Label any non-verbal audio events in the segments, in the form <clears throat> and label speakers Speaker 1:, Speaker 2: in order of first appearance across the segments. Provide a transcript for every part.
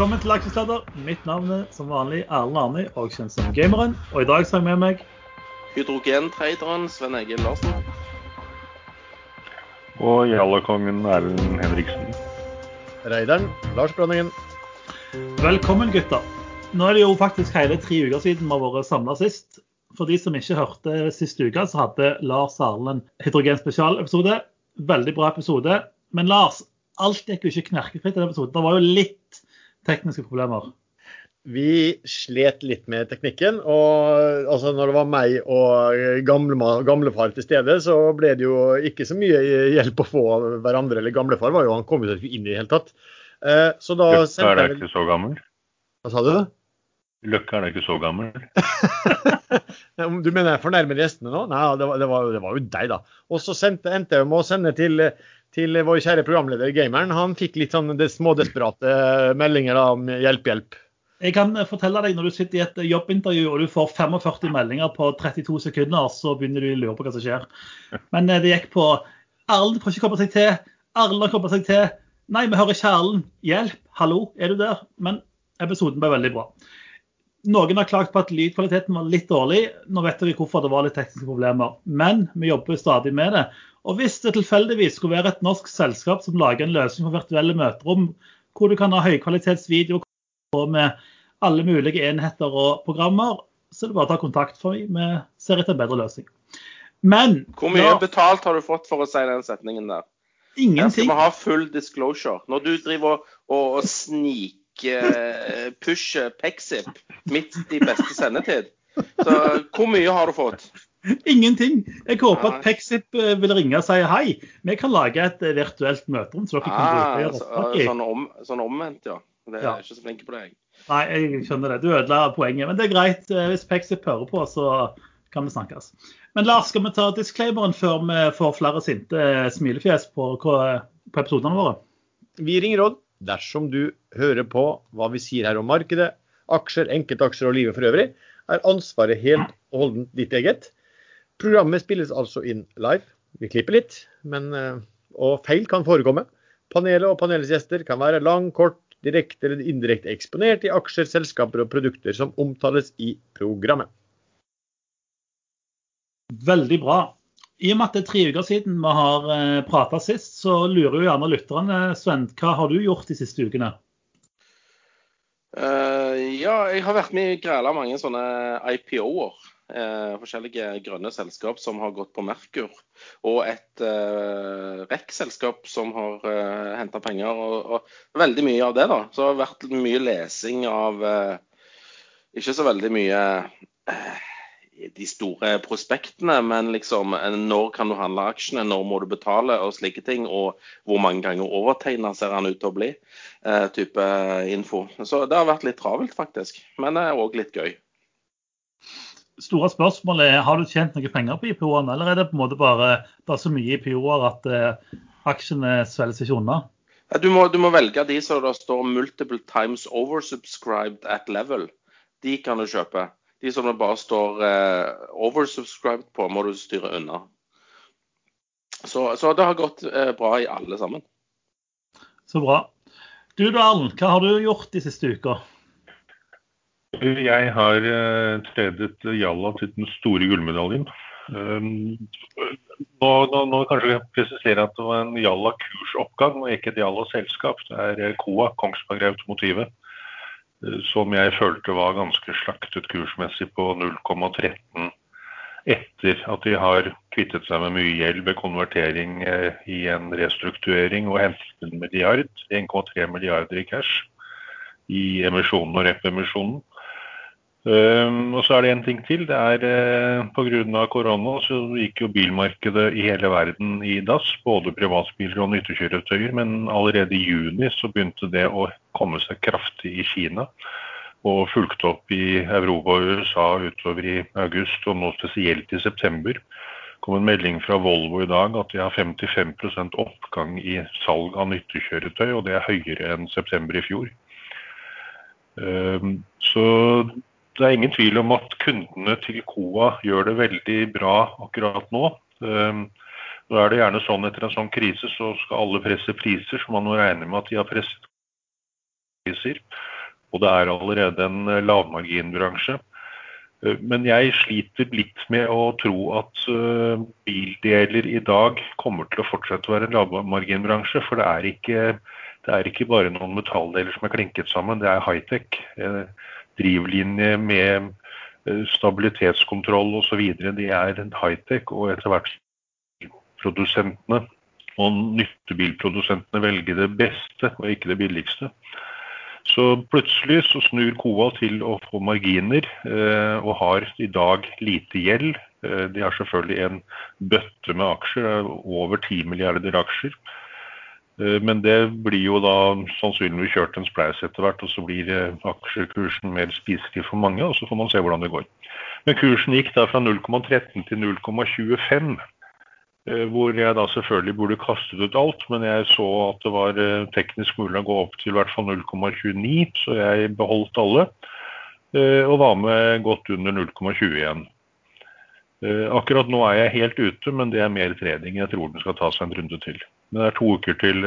Speaker 1: Velkommen til Aksjesladder. Mitt navn er som vanlig Erlend Arni og kjent som Gameren. Og i dag så har jeg med meg
Speaker 2: Hydrogentraderen Sven Egil Larsen.
Speaker 3: Og Jallakongen Erlend Henriksen.
Speaker 4: Reideren Lars Brønningen.
Speaker 1: Velkommen, gutter. Nå er det jo faktisk hele tre uker siden vi har vært samla sist. For de som ikke hørte sist uke, så hadde Lars Erlend hydrogenspesialepisode. Veldig bra episode. Men Lars, alt gikk jo ikke knerkefritt i den episoden. Det var jo litt tekniske problemer.
Speaker 4: Vi slet litt med teknikken. og altså, Når det var meg og gamle, gamlefar til stede, så ble det jo ikke så mye hjelp å få av hverandre. Eller gamlefar var jo, han kom jo ikke inn i det hele tatt. Eh, så da
Speaker 3: Løkke er da ikke så gammel?
Speaker 4: Hva sa du?
Speaker 3: Løkke er da ikke så gammel? <laughs>
Speaker 4: du mener jeg fornærmer gjestene nå? Nei, det var, det var, det var jo deg, da. Og så sendte, endte jeg med å sende til, til vår kjære programleder Gameren. Han fikk litt sånn små desperate meldinger da, om hjelp, hjelp.
Speaker 1: Jeg kan fortelle deg, Når du sitter i et jobbintervju og du får 45 meldinger på 32 sekunder, så begynner du å lure på hva som skjer. Men det gikk på Erlend får ikke komme seg til. Erlend har kommet seg til. Nei, vi hører ikke Erlend. Hjelp, hallo, er du der? Men episoden ble veldig bra. Noen har klagt på at lydkvaliteten var litt dårlig. Nå vet vi hvorfor det var litt tekniske problemer. Men vi jobber stadig med det. Og hvis det tilfeldigvis skulle være et norsk selskap som lager en løsning for virtuelle møterom, hvor du kan ha høykvalitetsvideo med alle mulige enheter og programmer, så er det bare å ta kontakt, for vi ser etter en bedre løsning. Men
Speaker 2: Hvor mye ja, betalt har du fått for å si den setningen der?
Speaker 1: Ingenting.
Speaker 2: Skal vi ha full disclosure? Når du driver og, og, og snikpusher Pexip midt i beste sendetid, så hvor mye har du fått?
Speaker 1: Ingenting. Jeg håper at Pexip vil ringe og si hei. Vi kan lage et virtuelt møterom. så dere kan
Speaker 2: ah,
Speaker 1: bruke
Speaker 2: så, sånn, om, sånn omvendt, ja. Det er ja. ikke så flink på det, jeg.
Speaker 1: Nei, jeg skjønner det. Du ødela poenget. Men det er greit. Hvis Pexip hører på, så kan vi snakkes. Men Lars, skal vi ta disclaimeren før vi får flere sinte smilefjes på, på episodene våre?
Speaker 4: Vi ringer råd dersom du hører på hva vi sier her om markedet, aksjer, enkeltaksjer og livet for øvrig, er ansvaret helt og holdent ditt eget. Programmet spilles altså inn live. Vi klipper litt, men, og feil kan forekomme. Panelet og panelets gjester kan være lang, kort, direkte eller indirekte eksponert i aksjer, selskaper og produkter som omtales i programmet.
Speaker 1: Veldig bra. I og med at det er tre uker siden vi har eh, prata sist, så lurer jo gjerne lytterne. Sven, hva har du gjort de siste ukene?
Speaker 2: Uh, ja, jeg har vært med i græla mange sånne IPO-er. Uh, forskjellige grønne selskap som har gått på Merkur. Og et uh, REC-selskap som har uh, henta penger. Og, og, veldig mye av det, da. Så det har vært mye lesing av uh, Ikke så veldig mye de store prospektene, men liksom når kan du handle aksjene, når må du betale og slike ting, og hvor mange ganger overtegna ser han ut til å bli, eh, type info. Så det har vært litt travelt, faktisk. Men det er òg litt gøy.
Speaker 1: Store spørsmålet er, Har du tjent noe penger på IPO-ene, eller er det på en måte bare, bare så mye IPO-er at eh, aksjene svelges ikke unna?
Speaker 2: Du må, du må velge de som det står 'multiple times oversubscribed at level'. De kan du kjøpe. De som det bare står eh, 'oversubscribed' på, må du styre unna. Så, så det har gått eh, bra i alle sammen.
Speaker 1: Så bra. Du da, Erlend, hva har du gjort de siste uka?
Speaker 3: Jeg har eh, tredet Jalla til den store gullmedaljen. Um, nå, nå, nå kanskje jeg presisere at det var en Jalla kursoppgang og ikke et Jalla selskap. Det er uh, KOA, Kongsberg Automotive. Som jeg følte var ganske slaktet kursmessig på 0,13 etter at de har kvittet seg med mye gjeld ved konvertering eh, i en restrukturering og hentet en milliard, 1,3 milliarder i cash i emisjonen og rep-emisjonen. Um, og så er det en ting til. det er uh, Pga. korona så gikk jo bilmarkedet i hele verden i dass. Både privatbiler og nyttekjøretøyer. Men allerede i juni så begynte det å komme seg kraftig i Kina. Og fulgte opp i Europa og USA utover i august, og nå spesielt i september. Det kom en melding fra Volvo i dag at de har 55% oppgang i salg av nyttekjøretøy, og det er høyere enn september i fjor. Um, så det er ingen tvil om at kundene til Coa gjør det veldig bra akkurat nå. Ehm, nå er det gjerne sånn etter en sånn krise så skal alle presse priser, så man må regne med at de har presset priser. Og det er allerede en lavmarginbransje. Men jeg sliter litt med å tro at bildeler i dag kommer til å fortsette å være en lavmarginbransje. For det er ikke, det er ikke bare noen metalldeler som er klinket sammen, det er high-tech. Drivlinje med stabilitetskontroll osv. De er high-tech, og etter hvert produsentene og nyttebilprodusentene velger det beste og ikke det billigste. Så plutselig så snur Koa til å få marginer, eh, og har i dag lite gjeld. Eh, de har selvfølgelig en bøtte med aksjer, over 10 milliarder aksjer. Eh, men det blir jo da sannsynligvis kjørt en spleis etter hvert, og så blir aksjekursen mer spiselig for mange, og så får man se hvordan det går. Men kursen gikk da fra 0,13 til 0,25. Eh, hvor jeg da selvfølgelig burde kastet ut alt, men jeg så at det var eh, teknisk mulig å gå opp til i hvert fall 0,29, så jeg beholdt alle. Eh, og var med godt under 0,21. Akkurat nå er jeg helt ute, men det er mer trading. Jeg tror den skal ta seg en runde til. Men det er to uker til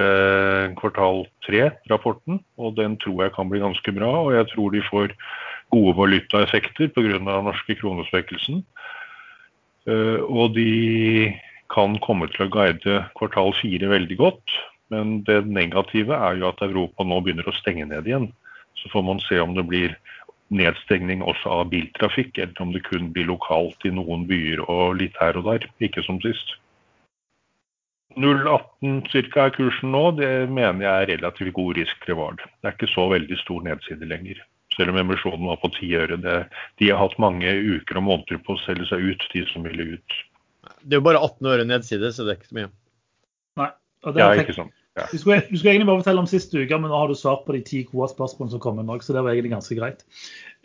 Speaker 3: kvartal tre-rapporten, og den tror jeg kan bli ganske bra. Og jeg tror de får gode valutaeffekter pga. norske kronesvekkelsen. Og de kan komme til å guide kvartal fire veldig godt. Men det negative er jo at Europa nå begynner å stenge ned igjen. Så får man se om det blir nedstengning også av biltrafikk, eller om det kun blir lokalt i noen byer og litt her og der. Ikke som sist. 0,18 ca. er kursen nå. Det mener jeg er relativt god risk-reward. Det er ikke så veldig stor nedside lenger. Selv om emisjonen var på 10 øre. Det, de har hatt mange uker og måneder på å selge seg ut, de som ville ut.
Speaker 4: Det er jo bare 18 øre nedside, så det er ikke så mye.
Speaker 1: Nei.
Speaker 3: Og det ja, ikke sånn. Ja.
Speaker 1: Du, skulle, du, skulle, egentlig bare fortelle om siste uke, men nå har du svart på de ti gode spørsmålene som kommer nå, så det var egentlig ganske greit.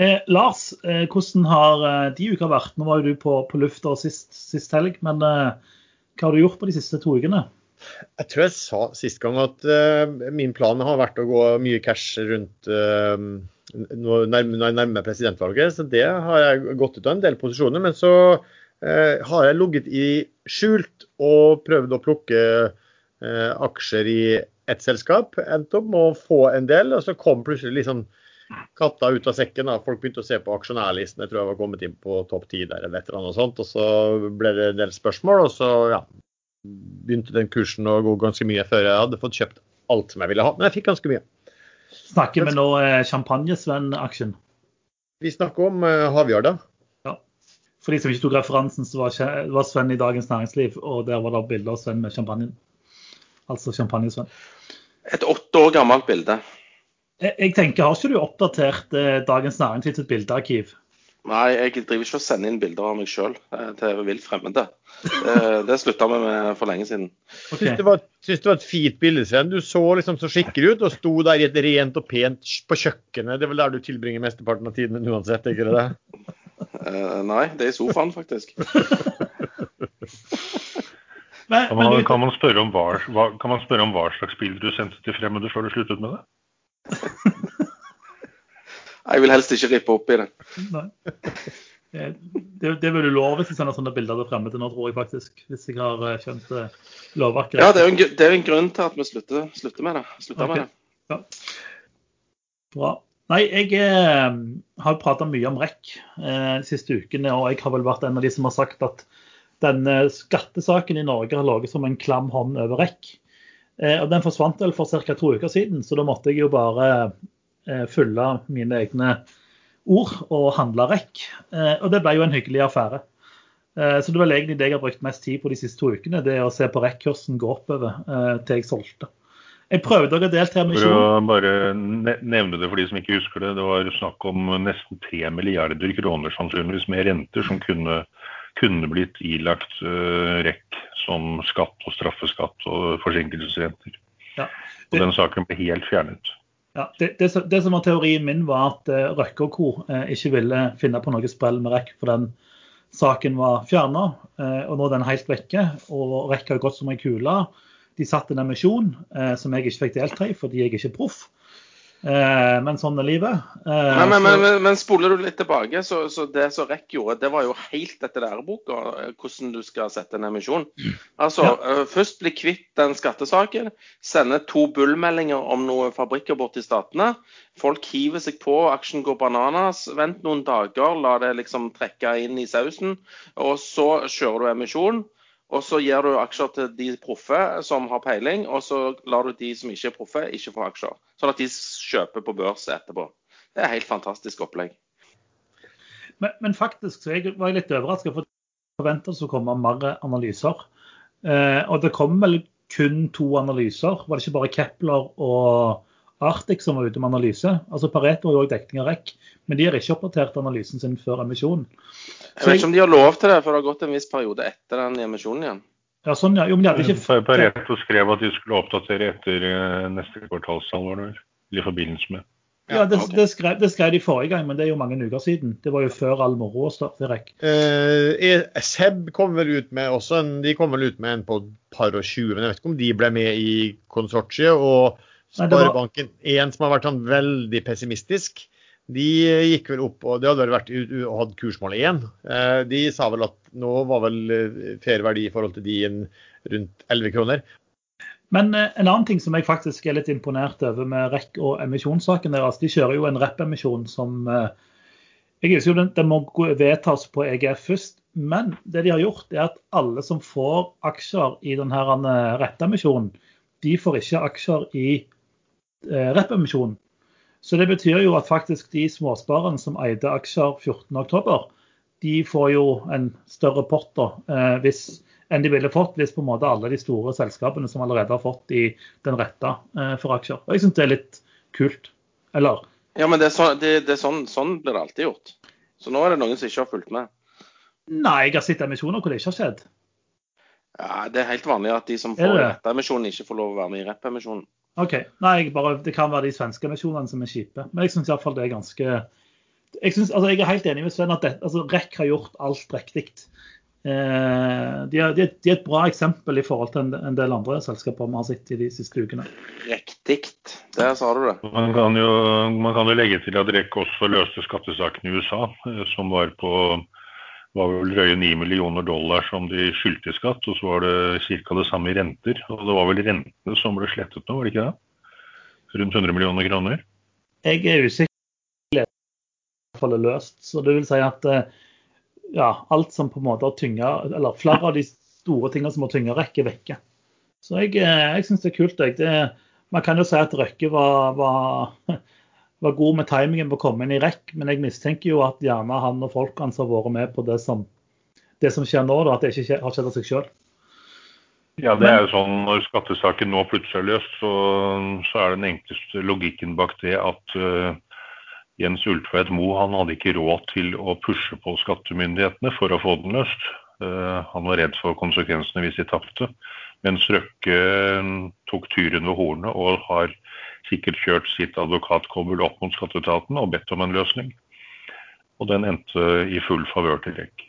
Speaker 1: Eh, Lars, eh, hvordan har eh, de uka vært? Nå var jo du på, på lufta sist, sist, helg, men eh, hva har du gjort på de siste to ukene?
Speaker 4: Jeg tror jeg sa sist gang at uh, min plan har vært å gå mye cash rundt uh, når jeg nærmer presidentvalget. Så det har jeg gått ut av en del posisjoner. Men så uh, har jeg ligget i skjult og prøvd å plukke eh, aksjer i ett selskap. Endte opp med å få en del, og så kom plutselig liksom katta ut av sekken. da, Folk begynte å se på aksjonærlisten. Jeg tror jeg var kommet inn på topp ti der eller et eller annet sånt. Og så ble det en del spørsmål, og så ja, begynte den kursen å gå ganske mye før jeg hadde fått kjøpt alt som jeg ville ha. Men jeg fikk ganske mye.
Speaker 1: Snakker vi nå eh, Champagnesvenn-aksjen?
Speaker 4: Vi snakker om uh, Ja.
Speaker 1: For de som ikke tok referansen, så var, var Sven i Dagens Næringsliv, og der var det bilder av Sven med champagnen. Altså champagnesvenn.
Speaker 2: Et åtte år gammelt bilde.
Speaker 1: Jeg, tenker, Har ikke du oppdatert eh, Dagens Næringsliv sitt bildearkiv?
Speaker 2: Nei, jeg driver ikke og sender inn bilder av meg sjøl eh, til vilt fremmede. Eh, det slutta vi med for lenge siden.
Speaker 4: Okay. Syns det, var, det var et fint bilde, Sven. Du så liksom så skikkelig ut og sto der i et rent og pent på kjøkkenet. Det er vel der du tilbringer mesteparten av tiden uansett, ikke det?
Speaker 2: det? nei, det er i sofaen, faktisk. <laughs>
Speaker 3: men, kan, man, kan, man om hva, hva, kan man spørre om hva slags bilder du sendte til fremmede før du sluttet med det?
Speaker 2: Jeg vil helst ikke rippe opp i det.
Speaker 1: Nei. Det, det vil du love hvis du sender sånne bilder til fremmede nå, tror jeg faktisk. Hvis jeg har eh, skjønt uh, lovverket.
Speaker 2: Ja, det er, en, det er en grunn til at vi slutter, slutter med det. Slutter okay. med det. Ja.
Speaker 1: Bra. Nei, jeg eh, har prata mye om REC eh, de siste ukene, og jeg har vel vært en av de som har sagt at denne skattesaken i Norge har ligget som en klam hånd over REC. Eh, og Den forsvant vel for ca. to uker siden, så da måtte jeg jo bare eh, følge mine egne ord og handle REC. Eh, og det ble jo en hyggelig affære. Så det var egentlig det jeg har brukt mest tid på de siste to ukene, det å se på REC-kursen gå oppover til jeg solgte. Jeg prøvde å delta med
Speaker 3: For å bare nevne det for de som ikke husker det. Det var snakk om nesten 3 milliarder kroner sannsynligvis med renter som kunne, kunne blitt ilagt uh, REC som skatt og straffeskatt og forsinkelsesrenter. Ja, og den saken ble helt fjernet.
Speaker 1: Ja, det, det, det, som var teorien min, var at uh, Røkke og co. Uh, ikke ville finne på noe sprell med REC, for den saken var fjerna. Uh, og nå er den helt vekke. Og REC har gått som ei kule. De satte en emisjon eh, som jeg ikke fikk delta i fordi jeg ikke er proff. Eh, men sånn er livet. Eh,
Speaker 2: Men, men, men, men, spoler du litt tilbake, så, så det som REC gjorde, det var jo helt etter læreboka eh, hvordan du skal sette en emisjon. Altså, eh, Først bli kvitt den skattesaken, sende to bullmeldinger om noen fabrikker bort i statene. Folk hiver seg på, aksjen går bananas. Vent noen dager, la det liksom trekke inn i sausen. Og så kjører du emisjon. Og så gir du aksjer til de proffe som har peiling, og så lar du de som ikke er proffe, ikke få aksjer. Sånn at de kjøper på børs etterpå. Det er et helt fantastisk opplegg.
Speaker 1: Men, men faktisk så jeg var jeg litt overraska, for jeg forventa å komme mer analyser. Eh, og det kom vel kun to analyser. Var det ikke bare Kepler og Arctic som var ute med analyse? Altså Pareto har jo òg dekning av REC, men de har ikke oppdatert analysen sin før emisjonen.
Speaker 2: Jeg vet ikke om de har lov til det, for det har gått en viss periode etter den emisjonen igjen.
Speaker 1: Ja, sånn, ja. Jo, men de hadde ikke
Speaker 3: Pareto skrev at de skulle oppdatere etter eh, neste kvartalstall, var det vel? I forbindelse med.
Speaker 1: Ja, det, det, skrev, det skrev de forrige gang, men det er jo mange uker siden. Det var jo før all moroa startet, REC.
Speaker 4: Eh, SEB kom vel ut med også en, de kom vel ut med en på et par og 20, men jeg vet ikke om de ble med i konsortiet. Og Sparebanken 1, som har vært sånn veldig pessimistisk, de gikk vel opp, og det hadde vel vært og hatt kursmål 1. Eh, de sa vel at nå var vel eh, fair verdi i forhold til de rundt 11 kroner.
Speaker 1: Men eh, en annen ting som jeg faktisk er litt imponert over med REC og emisjonssaken deres, de kjører jo en rep-emisjon som Jeg husker jo den, den må vedtas på EGF først, men det de har gjort, er at alle som får aksjer i denne rep-emisjonen, de får ikke aksjer i eh, rep-emisjonen. Så det betyr jo at faktisk de småsparerne som eide aksjer 14.10, de får jo en større pott da, eh, hvis, enn de ville fått hvis på en måte alle de store selskapene som allerede har fått i den retta eh, for aksjer. Og jeg syns det er litt kult. Eller
Speaker 2: Ja, men det er, sånn, det, det er sånn, sånn blir det alltid gjort. Så nå er det noen som ikke har fulgt med.
Speaker 1: Nei, jeg har sett emisjoner hvor det ikke har skjedd.
Speaker 2: Ja, Det er helt vanlig at de som får
Speaker 1: det?
Speaker 2: ikke får lov å være med i rep-emisjonen.
Speaker 1: OK. Nei, jeg bare, det kan være de svenske emisjonene som er kjipe. Men jeg syns iallfall det er ganske jeg, synes, altså, jeg er helt enig med Sven at det, altså, REC har gjort alt riktig. Eh, de, er, de, er, de er et bra eksempel i forhold til en, en del andre selskaper vi har sett i de siste ukene.
Speaker 2: Riktig. Der sa du det.
Speaker 3: Man kan jo, man kan jo legge til at REC også løste skattesakene i USA, eh, som var på var vel drøye 9 millioner dollar som de skyldte i skatt, og så var det ca. det samme i renter. Og det var vel rentene som ble slettet nå, var det ikke det? Rundt 100 millioner kroner.
Speaker 1: Jeg er usikker på om det er løst. Så det vil si at eh, ja, alt som på en måte har tynga Eller flere av de store tingene som har tynga REC, er vekke. Så jeg, eh, jeg syns det er kult. Jeg. Det, man kan jo si at Røkke var, var, <laughs> var god med timingen på å komme inn i rekk, men jeg mistenker jo at gjerne han og folk hans har vært med på det som, det som skjer nå, da, at det ikke har skjedd av seg sjøl.
Speaker 3: Ja, det er jo sånn Når skattesaken nå plutselig er løst, så, så er den enkleste logikken bak det at uh, Jens Ulltveit Moe han hadde ikke råd til å pushe på skattemyndighetene for å få den løst. Uh, han var redd for konsekvensene hvis de tapte. Mens Røkke eh, tok tyren ved hornet og har sikkert kjørt sitt advokatkobbel opp mot skatteetaten og bedt om en løsning. Og den endte i full favør til REC.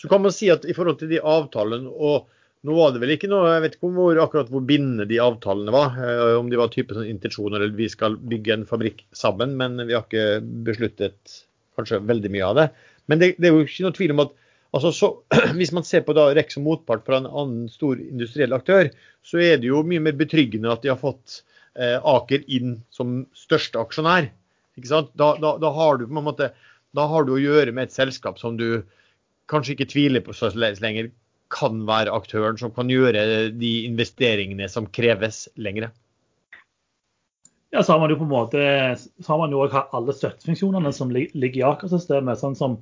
Speaker 4: Så kan man si at i forhold til de avtalene og nå var det vel ikke noe, Jeg vet ikke hvor, akkurat hvor bindende de avtalene var. eh, Om de var type sånn intensjoner eller vi skal bygge en fabrikk sammen. Men vi har ikke besluttet kanskje veldig mye av det. Men det, det er jo ikke noe tvil om at altså så, <clears throat> hvis man ser på da REC som motpart fra en annen stor industriell aktør, så er det jo mye mer betryggende at de har fått Aker inn som største aksjonær. Da, da, da, har du måte, da har du å gjøre med et selskap som du kanskje ikke tviler på så lenger kan være aktøren som kan gjøre de investeringene som kreves lengre.
Speaker 1: Ja, så har man jo på en måte så har man jo også alle støttefunksjonene som ligger i Aker-systemet. Sånn som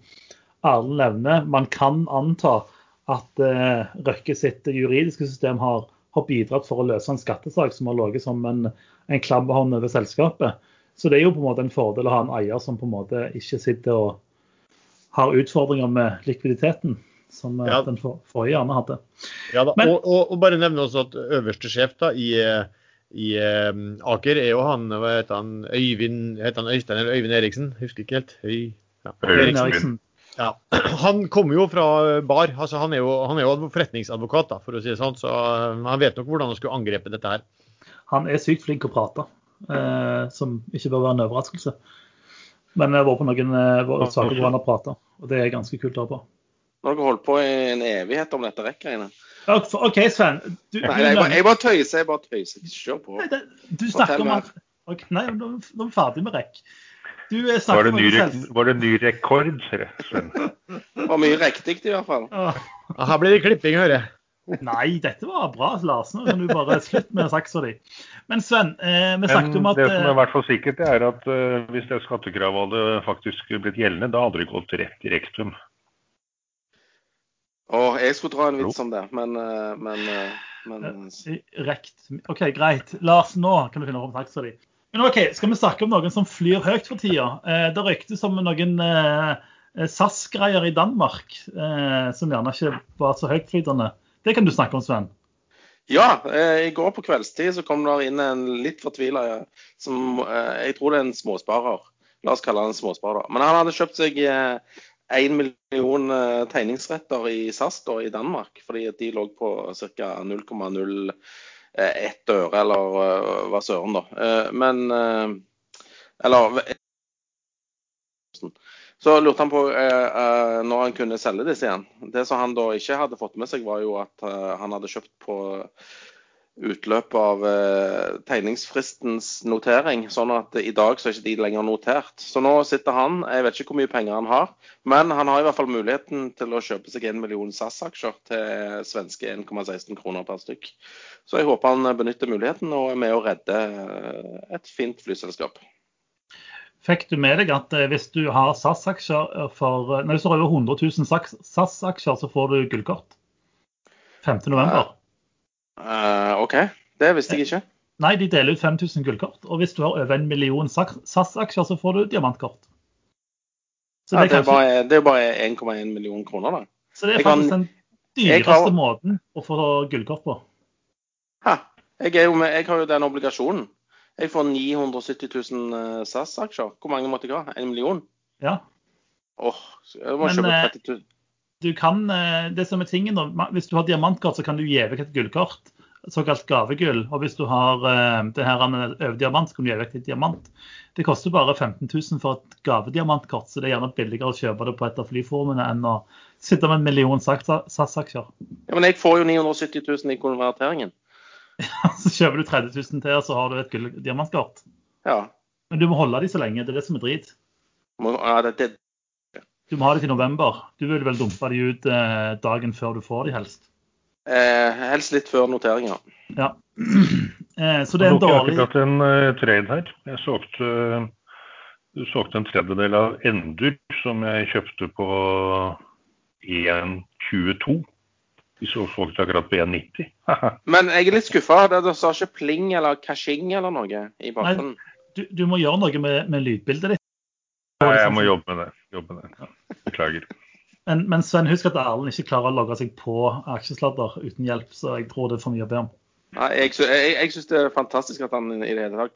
Speaker 1: Erlend nevner, man kan anta at uh, Røkke sitt juridiske system har, har bidratt for å løse en skattesak som har ligget som en, en klabbehånd over selskapet. Så det er jo på en måte en fordel å ha en eier som på en måte ikke sitter og har utfordringer med likviditeten, som eh,
Speaker 4: Ja.
Speaker 1: den for, forrige gjerne hadde.
Speaker 4: Ja, da.
Speaker 1: Men-
Speaker 4: og, og, og bare nevne også at øverste sjef da, i, i um, Aker er jo han, hva heter han, Øyvind, heter han Øystein eller Øyvind Eriksen? Husker ikke helt. Høy, ja.
Speaker 3: Øyvind
Speaker 1: Eriksen.
Speaker 4: Ja. <clears throat> Han kommer jo fra bar. altså Han er jo, han er jo forretningsadvokat, da, for å si det sånn. Så eh, han vet nok hvordan han skulle angrepe dette her.
Speaker 1: Han er sykt flink å prate. eh, som ikke bør være en overraskelse. Men jeg har vært på noen eh, saker hvor han har prata, og det er ganske kult å høre på.
Speaker 2: Nå har dere holdt på i en evighet om dette rekkgreiene.
Speaker 1: OK, Sven. Du,
Speaker 2: Nei, jeg bare, jeg bare tøyser. Jeg bare tøyser. Kjør på.
Speaker 1: Nei, det, du snakker om
Speaker 2: mer.
Speaker 1: at okay, Nei, nå nå er vi ferdig med rekk. Du eh,
Speaker 3: Var det, ny, var det ny rekord, Sven?
Speaker 2: Det var mye riktig i hvert fall.
Speaker 4: Ja, Her blir det klipping, hører jeg.
Speaker 1: Nei, dette var bra, Lars. Nå kan du bare slutte med saksa di. Men Sven, eh, vi snakket om at
Speaker 3: det som er i
Speaker 1: eh,
Speaker 3: hvert fall sikkert, er at eh, hvis det skattekravet hadde faktisk blitt gjeldende, da hadde det gått rett i rektum.
Speaker 2: Å, jeg skulle dra en vits om det, men, eh, men, eh, men
Speaker 1: Rekt. OK, greit. Lars, nå kan du finne fram saksa di. Men OK, skal vi snakke om noen som flyr høyt for tida? Eh, det ryktes om noen eh, SAS-greier i Danmark eh, som gjerne ikke var så høytflytende. Det kan du snakke om, Sven.
Speaker 2: Ja, eh, i går på kveldstid så kom det inn en litt fortvila som eh, Jeg tror det er en småsparer. La oss kalle han en småsparer. Men han hadde kjøpt seg én million eh, tegningsretter i SAS da, i Danmark, fordi de lå på ca. 0,01 øre, eller eh, hva søren, da. Eh, Men eh, Eller så lurte han på eh, eh, når han kunne selge disse igjen. Det som han da ikke hadde fått med seg, var jo at eh, han hadde kjøpt på utløpet av eh, tegningsfristens notering. Sånn at i dag så er ikke de lenger notert. Så nå sitter han, jeg vet ikke hvor mye penger han har, men han har i hvert fall muligheten til å kjøpe seg en million SAS-aksjer til svenske 1,16 kroner per stykk. Så jeg håper han benytter muligheten og er med å redde eh, et fint flyselskap.
Speaker 1: Fikk du med deg at eh, hvis du har SAS-aksjer for eh, Nei, hvis du har over 100 000 SAS- SAS-aksjer, så får du gullkort? 5.
Speaker 2: Eh, OK, det visste jeg ikke.
Speaker 1: Nei, de deler ut 5000 gullkort. Og hvis du har over en million SAS-aksjer, så får du diamantkort. Så
Speaker 2: Ja,
Speaker 1: det
Speaker 2: det
Speaker 1: er kanskje,
Speaker 2: bare, det er bare 1,1 million kroner, da.
Speaker 1: så det er
Speaker 2: jeg kan-
Speaker 1: faktisk den dyreste
Speaker 2: har-
Speaker 1: måten å få gullkort på.
Speaker 2: Ha, jeg, med, jeg har jo den obligasjonen. Jeg får 970 000 eh, SAS-aksjer. Hvor mange måtte jeg ha? En million?
Speaker 1: Ja.
Speaker 2: Åh, oh, jeg må
Speaker 1: Men,
Speaker 2: kjøpe
Speaker 1: eh,
Speaker 2: 30 000.
Speaker 1: Du kan, eh, det som er tingen da, Hvis du har diamantkort, så kan du gi vekk et gullkort. Såkalt gavegull. Og hvis du har eh, det her overdiamant, så kan du gi vekk et diamant. Det koster bare 15 000 for et gavediamantkort, så det er gjerne billigere å kjøpe det på et av flyformene enn å sitte med en million SAS-aksjer.
Speaker 2: Ja, men jeg får jo 970 000 i konverteringen. <laughs>
Speaker 1: Så kjøper du 30 000 til, og så har du et gull-diamantkort.
Speaker 2: Ja.
Speaker 1: Men du må holde de så lenge. Det er det som er drit.
Speaker 2: Ja det, det,
Speaker 1: Du må ha det til november. Du vil vel dumpe de ut eh, dagen før du får de helst.
Speaker 2: eh, helst litt før noteringa.
Speaker 1: Ja. <clears throat> Eh, så det er en
Speaker 3: dårlig Jeg har
Speaker 1: ikke
Speaker 3: akkurat en uh, trade her. Jeg solgte, uh, solgte en tredjedel av Endur som jeg kjøpte på 1,22. De så solgte akkurat på 1,90.
Speaker 2: Men jeg er litt skuffa. Det, det sa ikke pling eller kashing eller noe i bakgrunnen.
Speaker 1: du, du må gjøre noe med, med lydbildet ditt.
Speaker 3: Nei, jeg må jobbe med det. Jobbe med det. Beklager.
Speaker 1: Men, men Sven, husk at Erlend ikke klarer å logge seg på aksjesladder uten hjelp, så jeg tror det er for mye å be om.
Speaker 2: Nei, jeg, jeg, jeg syns det er fantastisk at han i det, hele tatt,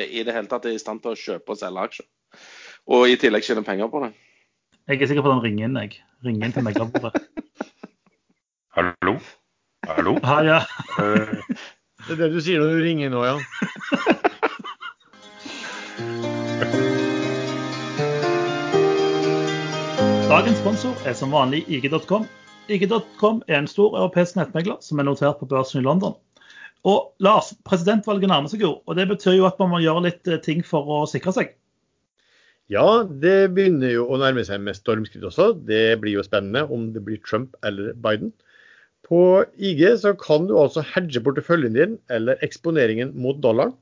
Speaker 2: i det hele tatt er i stand til å kjøpe og selge aksjer. Og i tillegg tjene penger på det.
Speaker 1: Jeg er sikker på at han ringer inn, jeg. Ringer inn til meglerbordet. <laughs>
Speaker 3: Hallo? Hallo?
Speaker 1: Ha, ja.
Speaker 3: Eh,
Speaker 4: Det er det du sier når du ringer nå, ja. <laughs>
Speaker 1: Dagens sponsor er som vanlig IG.com. IG.com er en stor europeisk nettmegler som er notert på børsen i London. Og Lars, presidentvalget nærmer seg jo, og det betyr jo at man må gjøre litt eh, ting for å sikre seg.
Speaker 4: Ja, det begynner jo å nærme seg med stormskritt også. Det blir jo spennende om det blir Trump eller Biden. På IG så kan du altså hedge porteføljen din eller eksponeringen mot dollaren.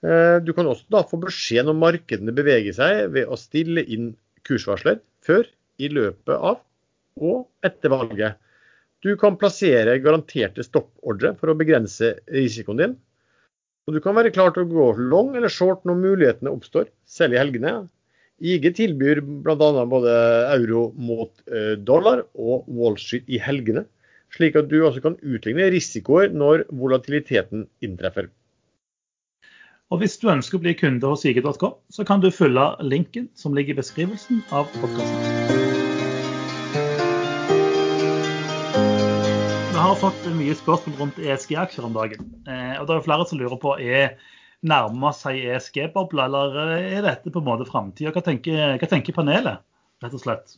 Speaker 4: Eh, Du kan også da få beskjed når markedene beveger seg ved å stille inn kursvarsler før, i løpet av og etter valget. Du kan plassere garanterte stoppordre for å begrense risikoen din. Og du kan være klar til å gå long eller short når mulighetene oppstår, selv i helgene. IG tilbyr bl.a. både euro mot eh, dollar og Wall i helgene, slik at du også kan utligne risikoer når volatiliteten inntreffer.
Speaker 1: Og hvis du ønsker å bli kunde hos IG.com, så kan du følge linken som ligger i beskrivelsen av podkasten. Vi har fått mye spørsmål rundt ESG-aksjer om dagen. Eh, og det er flere som lurer på er nærmer seg ESG-bobla, eller er dette på en måte framtida? Hva, hva tenker panelet, rett og slett?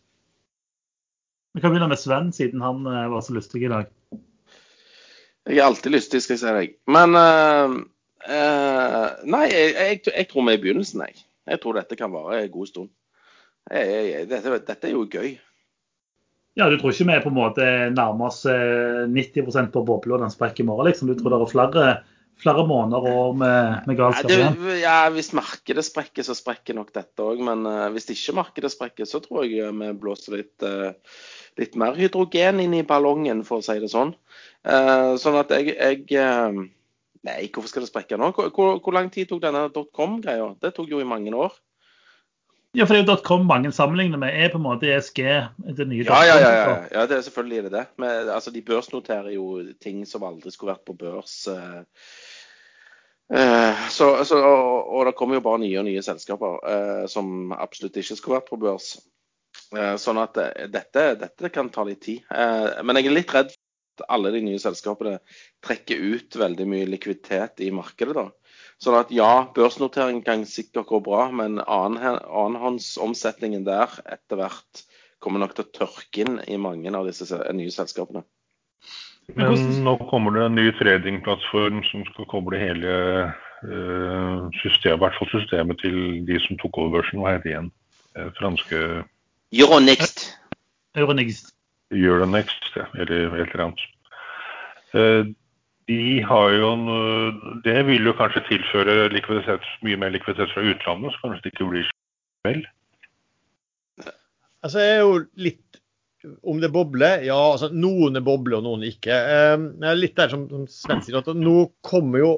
Speaker 1: Vi kan begynne med Sven, siden han eh, var så lystig i dag.
Speaker 2: Jeg er alltid lystig, skal jeg si deg. Men uh, uh, Nei, jeg, jeg, jeg tror vi er i begynnelsen, jeg. Jeg tror dette kan vare en god stund. Dette, dette er jo gøy.
Speaker 1: Ja, Du tror ikke vi er på en måte nærmer oss eh, 90% på bobla og den sprekker i morgen? liksom? Du tror det er flere, flere måneder og med, med
Speaker 2: Ja,
Speaker 1: galskap igjen?
Speaker 2: ja, Hvis markedet sprekker, så sprekker nok dette òg. Men uh, hvis ikke markedet sprekker, så tror jeg vi blåser litt, uh, litt mer hydrogen inn i ballongen, for å si det sånn. Uh, sånn at jeg, jeg eh, Nei, hvorfor skal det sprekke nå? Hvor, hvor, hvor lang tid tok denne dotcom-greia? Det tok jo i mange år.
Speaker 1: Ja, for det er jo .com mange sammenligner med, er på en måte ESG det nye
Speaker 2: Ja, ja, ja. ja, ja det er selvfølgelig det det. Men, altså, de børsnoterer jo ting som aldri skulle vært på børs. eh. Eh, så, og, og det kommer jo bare nye og nye selskaper eh, som absolutt ikke skulle vært på børs. Eh, sånn at dette, dette kan ta litt tid. Men jeg er litt redd for at alle de nye selskapene trekker ut veldig mye likviditet i markedet. da. Sånn at ja, børsnotering kan sikkert gå bra, men annenhåndsomsetningen der etter hvert kommer nok til å tørke inn i mange av disse nye selskapene.
Speaker 1: Men
Speaker 3: nå kommer det en ny tradingplattform som skal koble hele eh, systemet, i hvert fall systemet til de som tok over børsen. Hva heter det igjen? Eh, franske
Speaker 2: Euronext.
Speaker 1: Euronext.
Speaker 3: Euronext, ja, eller et eller annet. Eh, de har jo en, eh, Det vil jo kanskje tilføre likviditet, mye mer likviditet fra utlandet, så kanskje det ikke blir så vel.
Speaker 4: Altså, jeg er jo litt om det bobler. Ja, altså noen er bobler og noen ikke. Eh, litt der som, som Sven sier, at nå kommer jo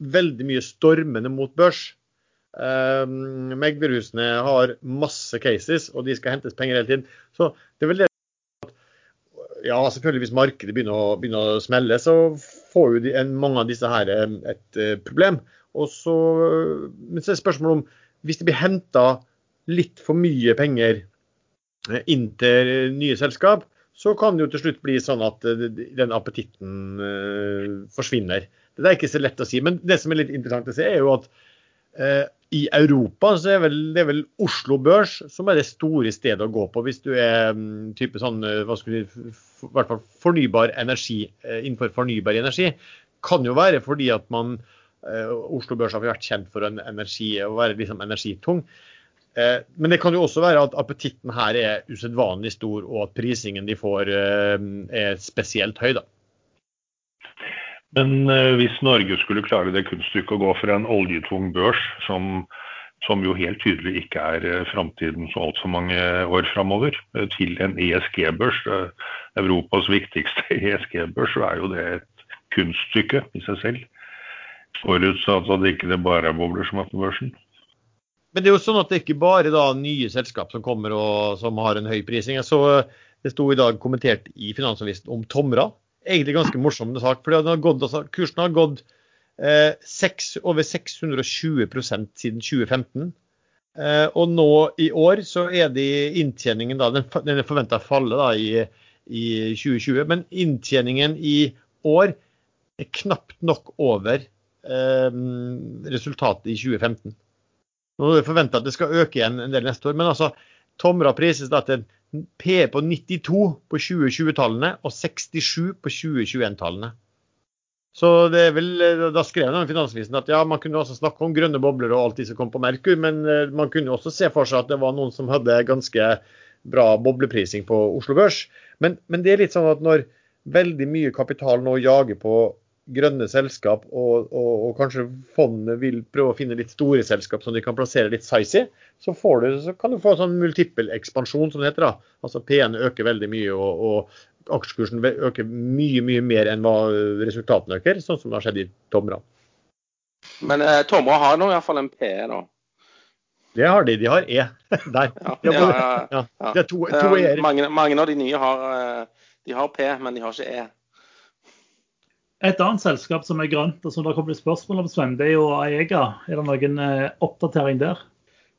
Speaker 4: veldig mye stormende mot børs. Uh, Meglerhusene har masse cases, og de skal hentes penger hele tiden. Så det er vel det ja, selvfølgelig hvis markedet begynner å, begynner å smelle, så får jo de, mange av disse her eh, et eh, problem. Og så, men så er det spørsmål om hvis det blir henta litt for mye penger eh, inn til nye selskap, så kan det jo til slutt bli sånn at eh, den appetitten eh, forsvinner. Det er ikke så lett å si. Men det som er litt interessant å se, er jo at eh, i Europa så er vel, det er vel Oslo Børs som er det store stedet å gå på hvis du er mm, type sånn, eh, hva skulle f- i hvert fall fornybar energi eh, innenfor fornybar energi. Kan jo være fordi at man eh, Oslo Børs har vært kjent for en energi, å være liksom energitung. Men det kan jo også være at appetitten her er usedvanlig stor, og at prisingen de får er spesielt høy. da.
Speaker 3: Men eh, hvis Norge skulle klare det kunststykket å gå fra en oljetung børs, som, som jo helt tydelig ikke er eh, framtiden så altfor mange år framover, eh, til en ESG-børs, Europas viktigste <laughs> ESG-børs, så er jo det et kunststykke i seg selv. Forutsatt at det ikke bare er bobler som er på børsen.
Speaker 4: Men det er jo sånn at det er ikke bare da nye selskap som kommer og som har en høy prising. Jeg så det sto i dag kommentert i Finansavisen om Tomra. Egentlig ganske morsom sak. for den har gått, altså, Kursen har gått eh, 6, over 620% siden 2015. Eh, og nå i år så er det inntjeningen da, den, den er forventa å falle da i, i 2020. Men inntjeningen i år er knapt nok over eh, resultatet i 2015. Nå er det forventa at det skal øke igjen en del neste år, men altså Tomra prises da til PE på 92 på 2020-tallene og 67 på 2021-tallene. Så det er vel, Da skrev den Finansavisen at ja, man kunne også snakke om grønne bobler og alt de som kom på Merkur, men eh, man kunne også se for seg at det var noen som hadde ganske bra bobleprising på Oslo Børs. Men, men det er litt sånn at når veldig mye kapital nå jager på grønne selskap, og, og, og kanskje fondet vil prøve å finne litt store selskap som de kan plassere litt size i, så, får du, så kan du få sånn multiple ekspansjon, som det heter. da. Altså P-en øker veldig mye, og, og aksjekursen øker mye mye mer enn hva resultatene øker, sånn som det har skjedd i Tomra.
Speaker 2: Men eh, Tomra har nå iallfall en PE da.
Speaker 4: Det har de. De har E <laughs> der.
Speaker 2: Ja,
Speaker 4: De har
Speaker 2: ja, ja,
Speaker 4: ja.
Speaker 2: ja.
Speaker 4: Det er to, to
Speaker 2: Eh,
Speaker 4: E-er.
Speaker 2: mange, mange av de nye har, eh, de har P, men de har ikke E.
Speaker 1: Et annet selskap som er grønt, og som det har kommet spørsmål om, Sven, det er jo Aega. Er det noen eh, oppdatering der?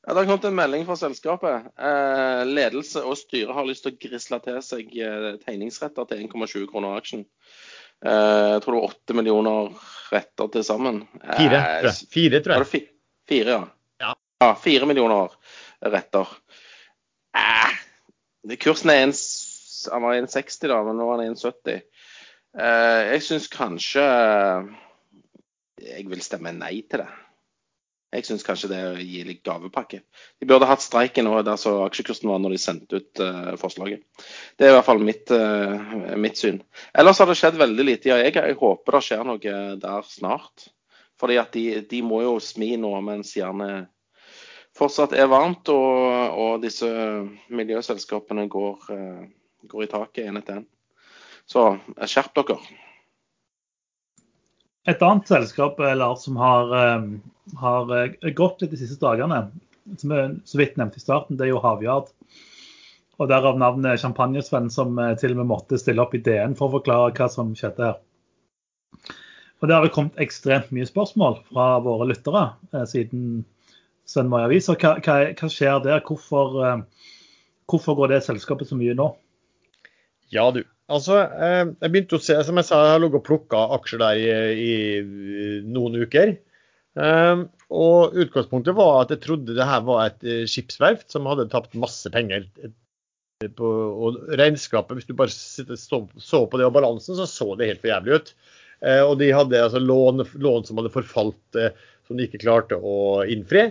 Speaker 2: Ja, Det har kommet en melding fra selskapet. Eh, ledelse og styre har lyst til å grisle til seg eh, tegningsretter til 1,20 kroner aksjen. jeg tror det var 8 millioner retter til sammen.
Speaker 4: Fire, tror jeg. Fire, tror
Speaker 2: Var
Speaker 4: jeg.
Speaker 2: det fi fire, ja?
Speaker 4: Ja.
Speaker 2: ja? Fire millioner retter. Eh, kursen er en, s- han var 1,60 da, men nå er den 1,70. Eh, jeg syns kanskje Jeg vil stemme nei til det. Jeg syns kanskje det er å gi litt gavepakke. De burde hatt streiken der så aksjekursen var når de sendte ut uh, forslaget. Det er i hvert fall mitt, uh, mitt syn. Ellers har det skjedd veldig lite. Ja, jeg, jeg håper det skjer noe der snart. Fordi at de, de må jo smi nå mens jernet fortsatt er varmt, og, og disse miljøselskapene går, uh, går i taket en etter en. Så eh, skjerp dere.
Speaker 1: Et annet selskap eh, Lars, som har, eh, har gått litt de siste dagene, som jeg så vidt nevnte i starten, det er jo Havyard. Og derav navnet Champagnesvenn, som til og med måtte stille opp i DN for å forklare hva som skjedde her. Og Det har vel kommet ekstremt mye spørsmål fra våre lyttere eh, siden Sven var i avisa. Hva, hva, hva skjer der? Hvorfor, eh, hvorfor går det selskapet så mye nå?
Speaker 4: Ja, du. Altså, eh, jeg begynte å se, som jeg sa, jeg har ligget og plukka aksjer der i, i noen uker. Eh, og utgangspunktet var at jeg trodde det her var et eh, skipsverft som hadde tapt masse penger. eh, På, og regnskapet, hvis du bare så, så på det og balansen, så så det helt for jævlig ut. Eh, og de hadde altså lån, lån som hadde forfalt, eh, som de ikke klarte å innfri.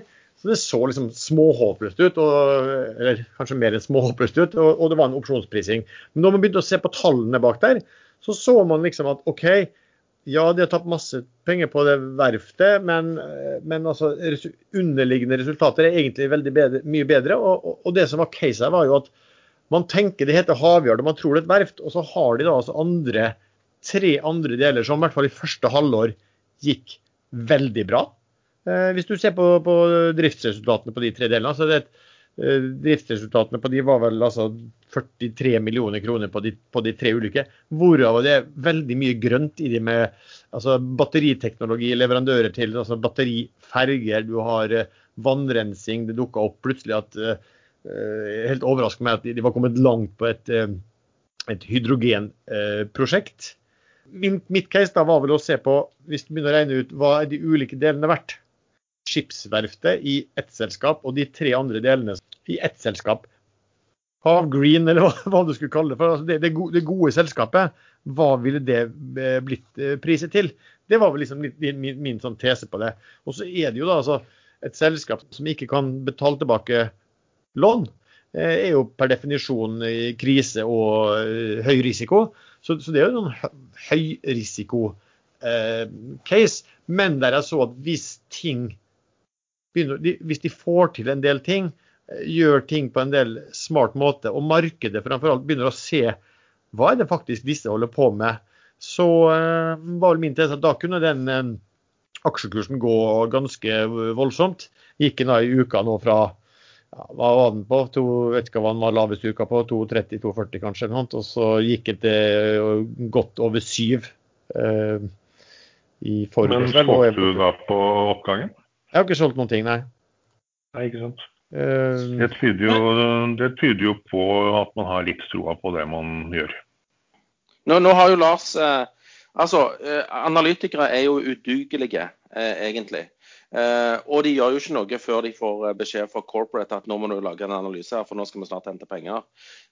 Speaker 4: Så det så liksom småhåpløst ut, og, eller kanskje mer enn småhåpløst ut, og, og det var en opsjonsprising. Men når man begynte å se på tallene bak der, så så man liksom at OK, ja, de har tatt masse penger på det verftet, men, men altså, underliggende resultater er egentlig veldig bedre, mye bedre. Og, og, det som var case her, var jo at man tenker det heter Havyard, og man tror det er et verft, og så har de da altså andre, tre andre deler som i hvert fall i første halvår gikk veldig bra. Eh, hvis du ser på, på driftsresultatene på de tre delene, så er det et, eh, driftsresultatene på de var vel altså 43 millioner kroner på de, på de tre ulike. Hvorav det er veldig mye grønt i de med altså batteriteknologi, leverandører til altså batteriferger, du har eh, vannrensing. Det dukka opp plutselig at Helt overraskende meg at de, var kommet langt på et, et hydrogenprosjekt. Min, mitt case da var vel å se på, hvis du begynner å regne ut hva er de ulike delene verdt. Skipsverftet i ett selskap og de tre andre delene i ett selskap. Havgreen, eller hva, hva du skulle kalle det. for altså det, det, gode, det gode selskapet, hva ville det eh, blitt eh, priset til? Det var vel liksom min, min, min sånn tese på det. Og så er det jo da altså et selskap som ikke kan betale tilbake lån. eh, Er jo per definisjon i krise og høy risiko. Så, så det er jo en hø- høyrisiko eh. Men der jeg så at hvis ting begynner, de, Hvis de får til en del ting, eh, gjør ting på en del smart måte, og markedet framfor alt begynner å se hva er det faktisk disse holder på med, så uh, var vel min tese at da kunne den uh, aksjekursen gå ganske voldsomt. Gikk den da i uka nå fra ja, hva var den på? To, vet ikke hva den var lavest uka på, 2,30-2,40 kanskje. Og så gikk det til godt over syv Uh, i
Speaker 3: Men
Speaker 4: forgårs. vel,
Speaker 3: solgte du da på oppgangen?
Speaker 4: Jeg har ikke solgt noen ting, nei.
Speaker 3: Nei, ikke sant.
Speaker 4: Uh,
Speaker 3: Det tyder, jo, det tyder jo på at man har litt troa på det man gjør.
Speaker 2: Nå, nå har jo Lars eh, Altså, eh, analytikere er jo udugelige, eh, egentlig. Eh, og de gjør jo ikke noe før de får eh, beskjed fra corporate at nå må du lage en analyse her, for nå skal vi snart hente penger.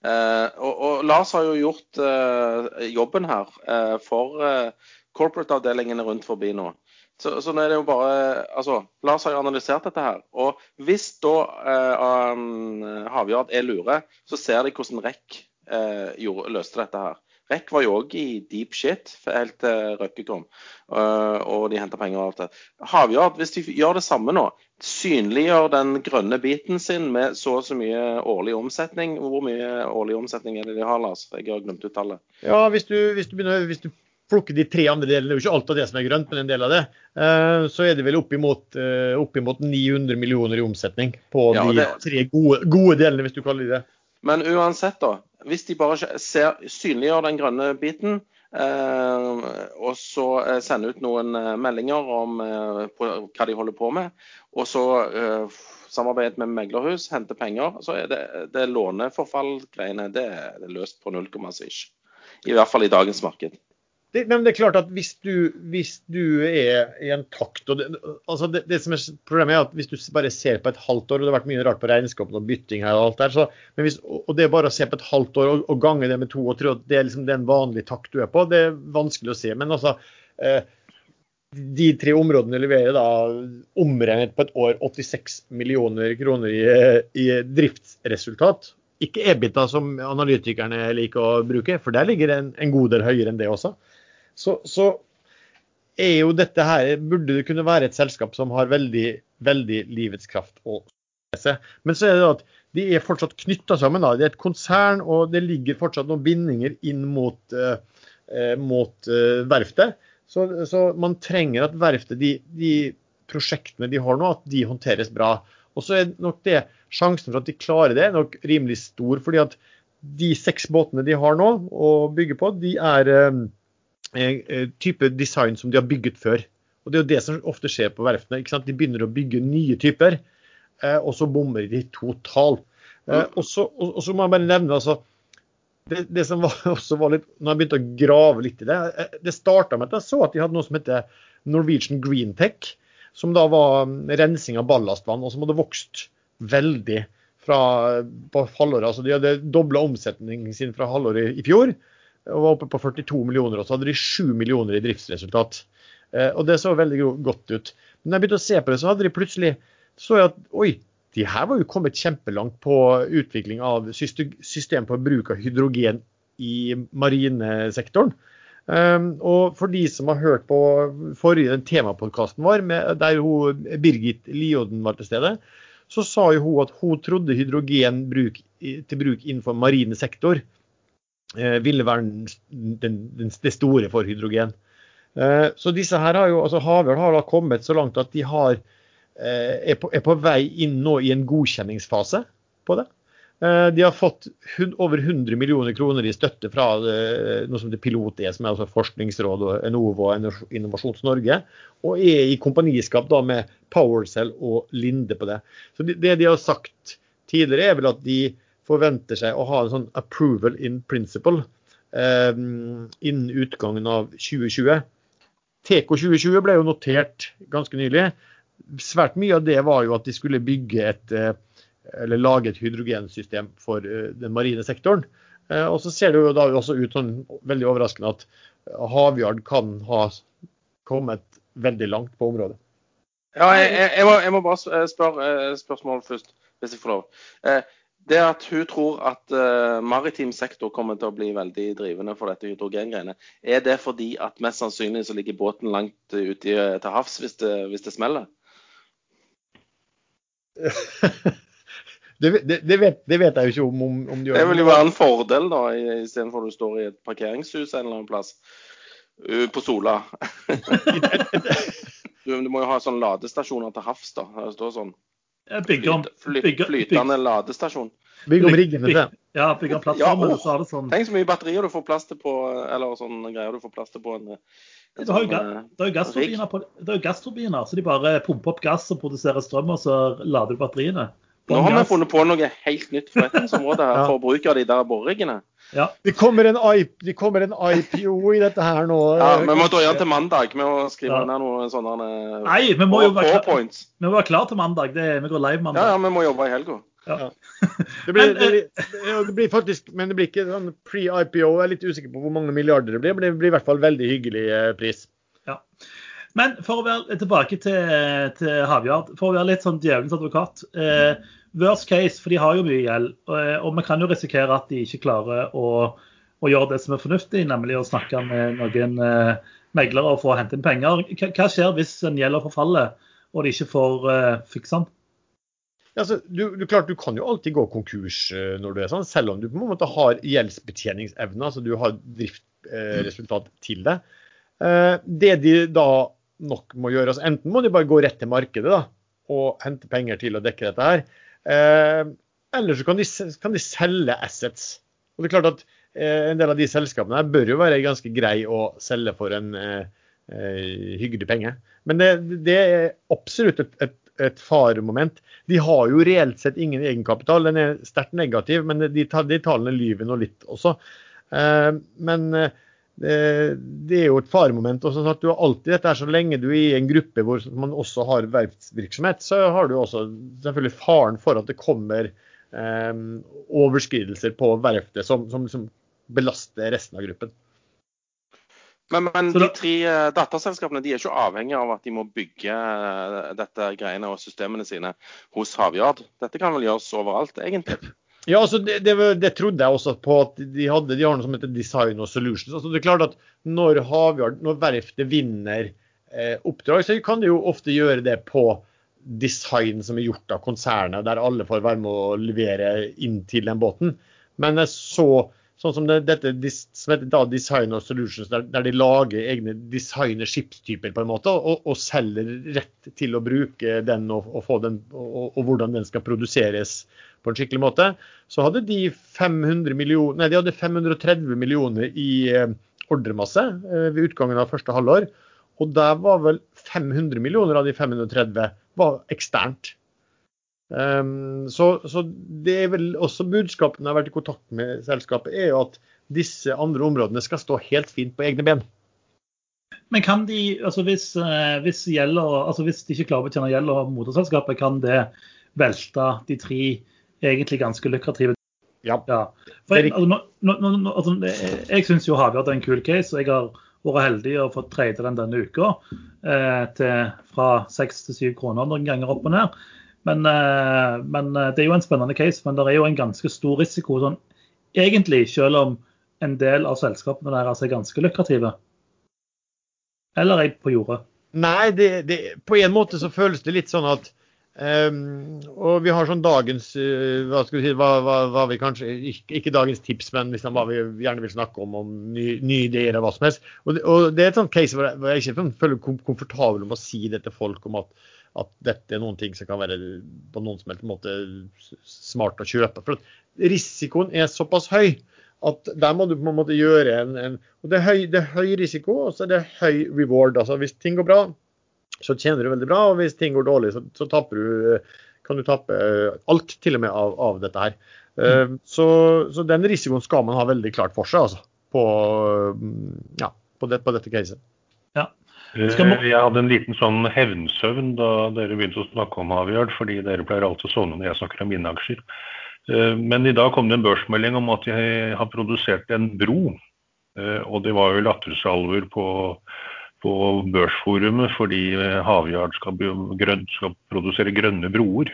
Speaker 2: Eh, og, og Lars har jo gjort eh, jobben her eh, for eh, corporate-avdelingene rundt forbi nå. Så, så nå er det jo bare Altså, Lars har jo analysert dette her. Og hvis da eh, um, Havyard er lure, så ser de hvordan REC eh, løste dette her. REC var jo òg i deep shit helt til Røkke kom, uh, og de henta penger og alt det. Havyard, hvis de gjør det samme nå, synliggjør den grønne biten sin med så og så mye årlig omsetning Hvor mye årlig omsetning er det de har, Lars? Jeg har glemt ut tallet.
Speaker 4: Ja, hvis du, hvis du begynner hvis du plukker de tre andre delene, det er jo ikke alt av det som er grønt, men en del av det, eh, så er det vel oppimot, eh, oppimot 900 millioner i omsetning på
Speaker 2: Ja,
Speaker 4: de
Speaker 2: det-
Speaker 4: tre gode, gode delene, hvis du kaller de det.
Speaker 2: Men uansett, da. Hvis de bare ser, synliggjør den grønne biten, eh, og så eh, sender ut noen meldinger om eh, på, hva de holder på med, og så eh, samarbeid med meglerhus, hente penger, så er det, det låneforfall-greiene det, det er løst på null komma. I hvert fall i dagens marked.
Speaker 4: Det, men det er klart at hvis du, hvis du er i en takt det, altså det, det, som er Problemet er at hvis du bare ser på et halvt år, og det har vært mye rart på regnskapene og bytting her, og alt der, så, hvis, og det er bare å se på et halvt år og, og gange det med to og tre, at det er liksom den vanlige takt du er på, det er vanskelig å se. Men altså eh, de tre områdene leverer da omregnet på et år 86 millioner kroner i, i driftsresultat. Ikke EBITA som analytikerne liker å bruke, for der ligger det en, en god del høyere enn det også så, så er jo dette her, burde det kunne være et selskap som har veldig, veldig livets kraft se. Men så er det at de er fortsatt knytta sammen. Da. Det er et konsern, og det ligger fortsatt noen bindinger inn mot, uh, mot uh, verftet. Så, så, man trenger at verftet, de, de, prosjektene de har nå, at de håndteres bra. Og så er nok det sjansen for at de klarer det, nok rimelig stor. fordi at de seks båtene de har nå å bygge på, de er uh, type design som de har bygget før. Og Det er jo det som ofte skjer på verftene. ikke sant? De begynner å bygge nye typer, eh, og så bommer de totalt. Og så, og, så må jeg bare nevne altså, det, det, som var, <laughs> også var litt, når jeg begynte å grave litt i det Det starta med at jeg så at de hadde noe som heter Norwegian Green Tech, som da var mm, rensing av ballastvann, og som hadde vokst veldig fra, på halvåret. Altså de hadde dobla omsetningen sin fra halvåret i fjor og var oppe på 42 millioner, og så hadde de 7 millioner i driftsresultat. Eh, og det så veldig godt ut. Men da jeg begynte å se på det, så hadde de plutselig så jeg at oi, de her var jo kommet kjempelangt på utvikling av system for bruk av hydrogen i marinesektoren. Um, og for de som har hørt på forrige temapodkasten vår, med, der hun, Birgit Lioden var til stede, så sa jo hun at hun trodde hydrogen bruk, til bruk innenfor marine sektor ville være det store for hydrogen. Eh, så disse her har jo, altså Havøl har da kommet så langt at de har, eh, er, på, er på vei inn nå i en godkjenningsfase på det. De har fått over 100 millioner kroner i støtte fra noe som det Pilot er, som er altså Forskningsråd Enova og Innovasjons Norge, og er i kompaniskap da med PowerCell og Linde på det. Så Det de har sagt tidligere, er vel at de forventer seg å ha en sånn approval in principle eh, innen utgangen av 2020. TK 2020 ble jo notert ganske nylig. Svært mye av det var jo at de skulle bygge et eh, eller lage et hydrogensystem for eh, den marine sektoren. Eh, og så ser det jo da også ut sånn veldig overraskende at Havyard kan ha kommet veldig langt på området.
Speaker 2: Ja, jeg, jeg, må, jeg må, bare spørre spørsmål først, hvis jeg får lov. Eh, det at hun tror at uh, maritim sektor kommer til å bli veldig drivende for dette hydrogengreiene, er det fordi at mest sannsynlig så ligger båten langt ute til havs hvis det, hvis det smeller? <laughs>
Speaker 4: det, det, det, vet, det, vet, jeg jo ikke om, om de
Speaker 2: gjør. Det vil jo være en fordel, da, istedenfor at du står i et parkeringshus en eller annen plass på Sola. <laughs> du, du, må jo ha sånne ladestasjoner til havs, da. Det står sånn.
Speaker 1: Bygge om,
Speaker 2: bygge, flytende ladestasjon.
Speaker 4: Bygge om riggen til
Speaker 1: Ja, bygge om plattformen.
Speaker 2: Ja, så det sånn. Tenk så mye batterier du får plass til på eller sånne greier du får plass til på en, en
Speaker 1: det er jo sånn, gassturbiner, på, det er gassturbiner, så de bare pumper opp gass og produserer strøm, og så lader du batteriene.
Speaker 2: Nå har vi funnet på noe helt nytt forretningsområde <laughs> her for bruk av de der boreriggene.
Speaker 4: Ja. Det, kommer en, det kommer en IPO i dette her nå.
Speaker 2: Ja, Vi må drøye til mandag med å skrive ja. ned noen sånne
Speaker 1: Nei, vi må jo være klar, vi må være klar til mandag. Det, vi går live mandag.
Speaker 2: Ja, ja, vi må jobbe i helga. Ja. <laughs>
Speaker 4: Det, blir, det, det, blir, faktisk, men det blir ikke sånn pre-IPO. Jeg er litt usikker på hvor mange milliarder det blir, men det blir i hvert fall veldig hyggelig eh, pris.
Speaker 1: Ja. Men for å være tilbake til, til Havjard, for å være litt sånn djevelens advokat. Eh, worst case, for de har jo mye gjeld. Og, vi kan jo risikere at de ikke klarer å, å, gjøre det som er fornuftig, nemlig å snakke med noen eh, meglere og få hente inn penger. Hva, skjer hvis en gjelder forfaller og de ikke får eh, fiksa den?
Speaker 4: Ja, altså, du, du, klart, du kan jo alltid gå konkurs uh, når du er sånn, selv om du på en måte har gjeldsbetjeningsevne. altså Du har driftsresultat uh, til det. Uh, det de da nok må gjøre. Altså, enten må de bare gå rett til markedet da, og hente penger til å dekke dette her. Eh, eller så kan de, kan de, selge assets. Og det er klart at eh, En del av de selskapene her bør jo være ganske grei å selge for en eh, eh hyggelig penge. Men det, det er absolutt et, et, et, faremoment. De har jo reelt sett ingen egenkapital. Den er sterkt negativ, men de, de tallene lyver nå litt også. Eh, men det, det, er jo et faremoment. og sånn at du har alltid dette her, Så lenge du er i en gruppe hvor man også har verftsvirksomhet, så har du også selvfølgelig faren for at det kommer eh, overskridelser på verftet som, som, som belaster resten av gruppen.
Speaker 2: Men, men de tre dataselskapene datterselskapene de er ikke avhengige av at de må bygge uh, dette greiene og systemene sine hos Havyard. Dette kan vel gjøres overalt, egentlig?
Speaker 4: Ja, altså det, det, det, trodde jeg også på at de hadde. De har noe som heter design og solutions. Altså det er klart at Når når verftet vinner eh, oppdrag, så kan de jo ofte gjøre det på design som er gjort av konsernet, der alle får være med å levere inn til den båten. Men jeg så Sånn som det, dette som heter da Designer Solutions, der, der, de lager egne designer skipstyper på en måte, og, og, selger rett til å bruke den og, og, den, og, hvordan den skal produseres på en skikkelig måte. Så hadde de 500 millioner, nei, de hadde 530 millioner i eh, ordremasse eh, ved utgangen av første halvår. Og der var vel 500 millioner av de 530 var eksternt. Um, så, så, det er vel også budskapet når jeg har vært i kontakt med selskapet, er jo at disse andre områdene skal stå helt fint på egne ben.
Speaker 1: Men kan de, altså hvis, eh, hvis, gjelder, altså hvis de ikke klarer å betjene gjeld og moderselskapet, kan det velte de tre egentlig ganske lukrative
Speaker 4: Ja.
Speaker 1: ja. For jeg, altså, no, no, no, altså, jeg syns jo Havjord er en kul case. og jeg har vært heldig og fått trade den denne uka eh, til, fra seks til syv kroner noen ganger opp og ned. Men, eh, men, eh, det er jo en spennende case, men det er jo en ganske stor risiko sånn, egentlig, selv om en del av selskapene deres er ganske lukrative. Eller er jeg på jordet?
Speaker 4: Nei, det, det, på en måte så føles det litt sånn at um, Og vi har sånn dagens uh, hva skal vi si, hva, hva, hva vi kanskje, ikke, ikke, dagens tips, men liksom hva vi gjerne vil snakke om, om nye ny ideer eller hva som helst. Og, og, det er et sånt case hvor jeg, hvor jeg ikke føler komfortabel med å si det til folk om at at dette er noen ting som kan være på noen som helst måte smart å kjøpe. For risikoen er såpass høy at der må du på en måte gjøre en, en og det er, høy, det er, høy, risiko, og så er det høy reward. altså Hvis ting går bra, så tjener du veldig bra, og hvis ting går dårlig, så, så du, kan du tappe alt til og med av, av dette her. Mm. Så, så, den risikoen skal man ha veldig klart for seg altså, på, ja, på, det, på dette caset.
Speaker 3: Man... Jeg hadde en liten sånn hevnsøvn da dere begynte å snakke om Havyard, fordi dere pleier alltid å sovne når jeg snakker om mine aksjer. Eh, men i dag kom det en børsmelding om at de har produsert en bro. Eh, og det var jo lattersalver på, på børsforumet fordi Havyard skal, skal produsere grønne broer.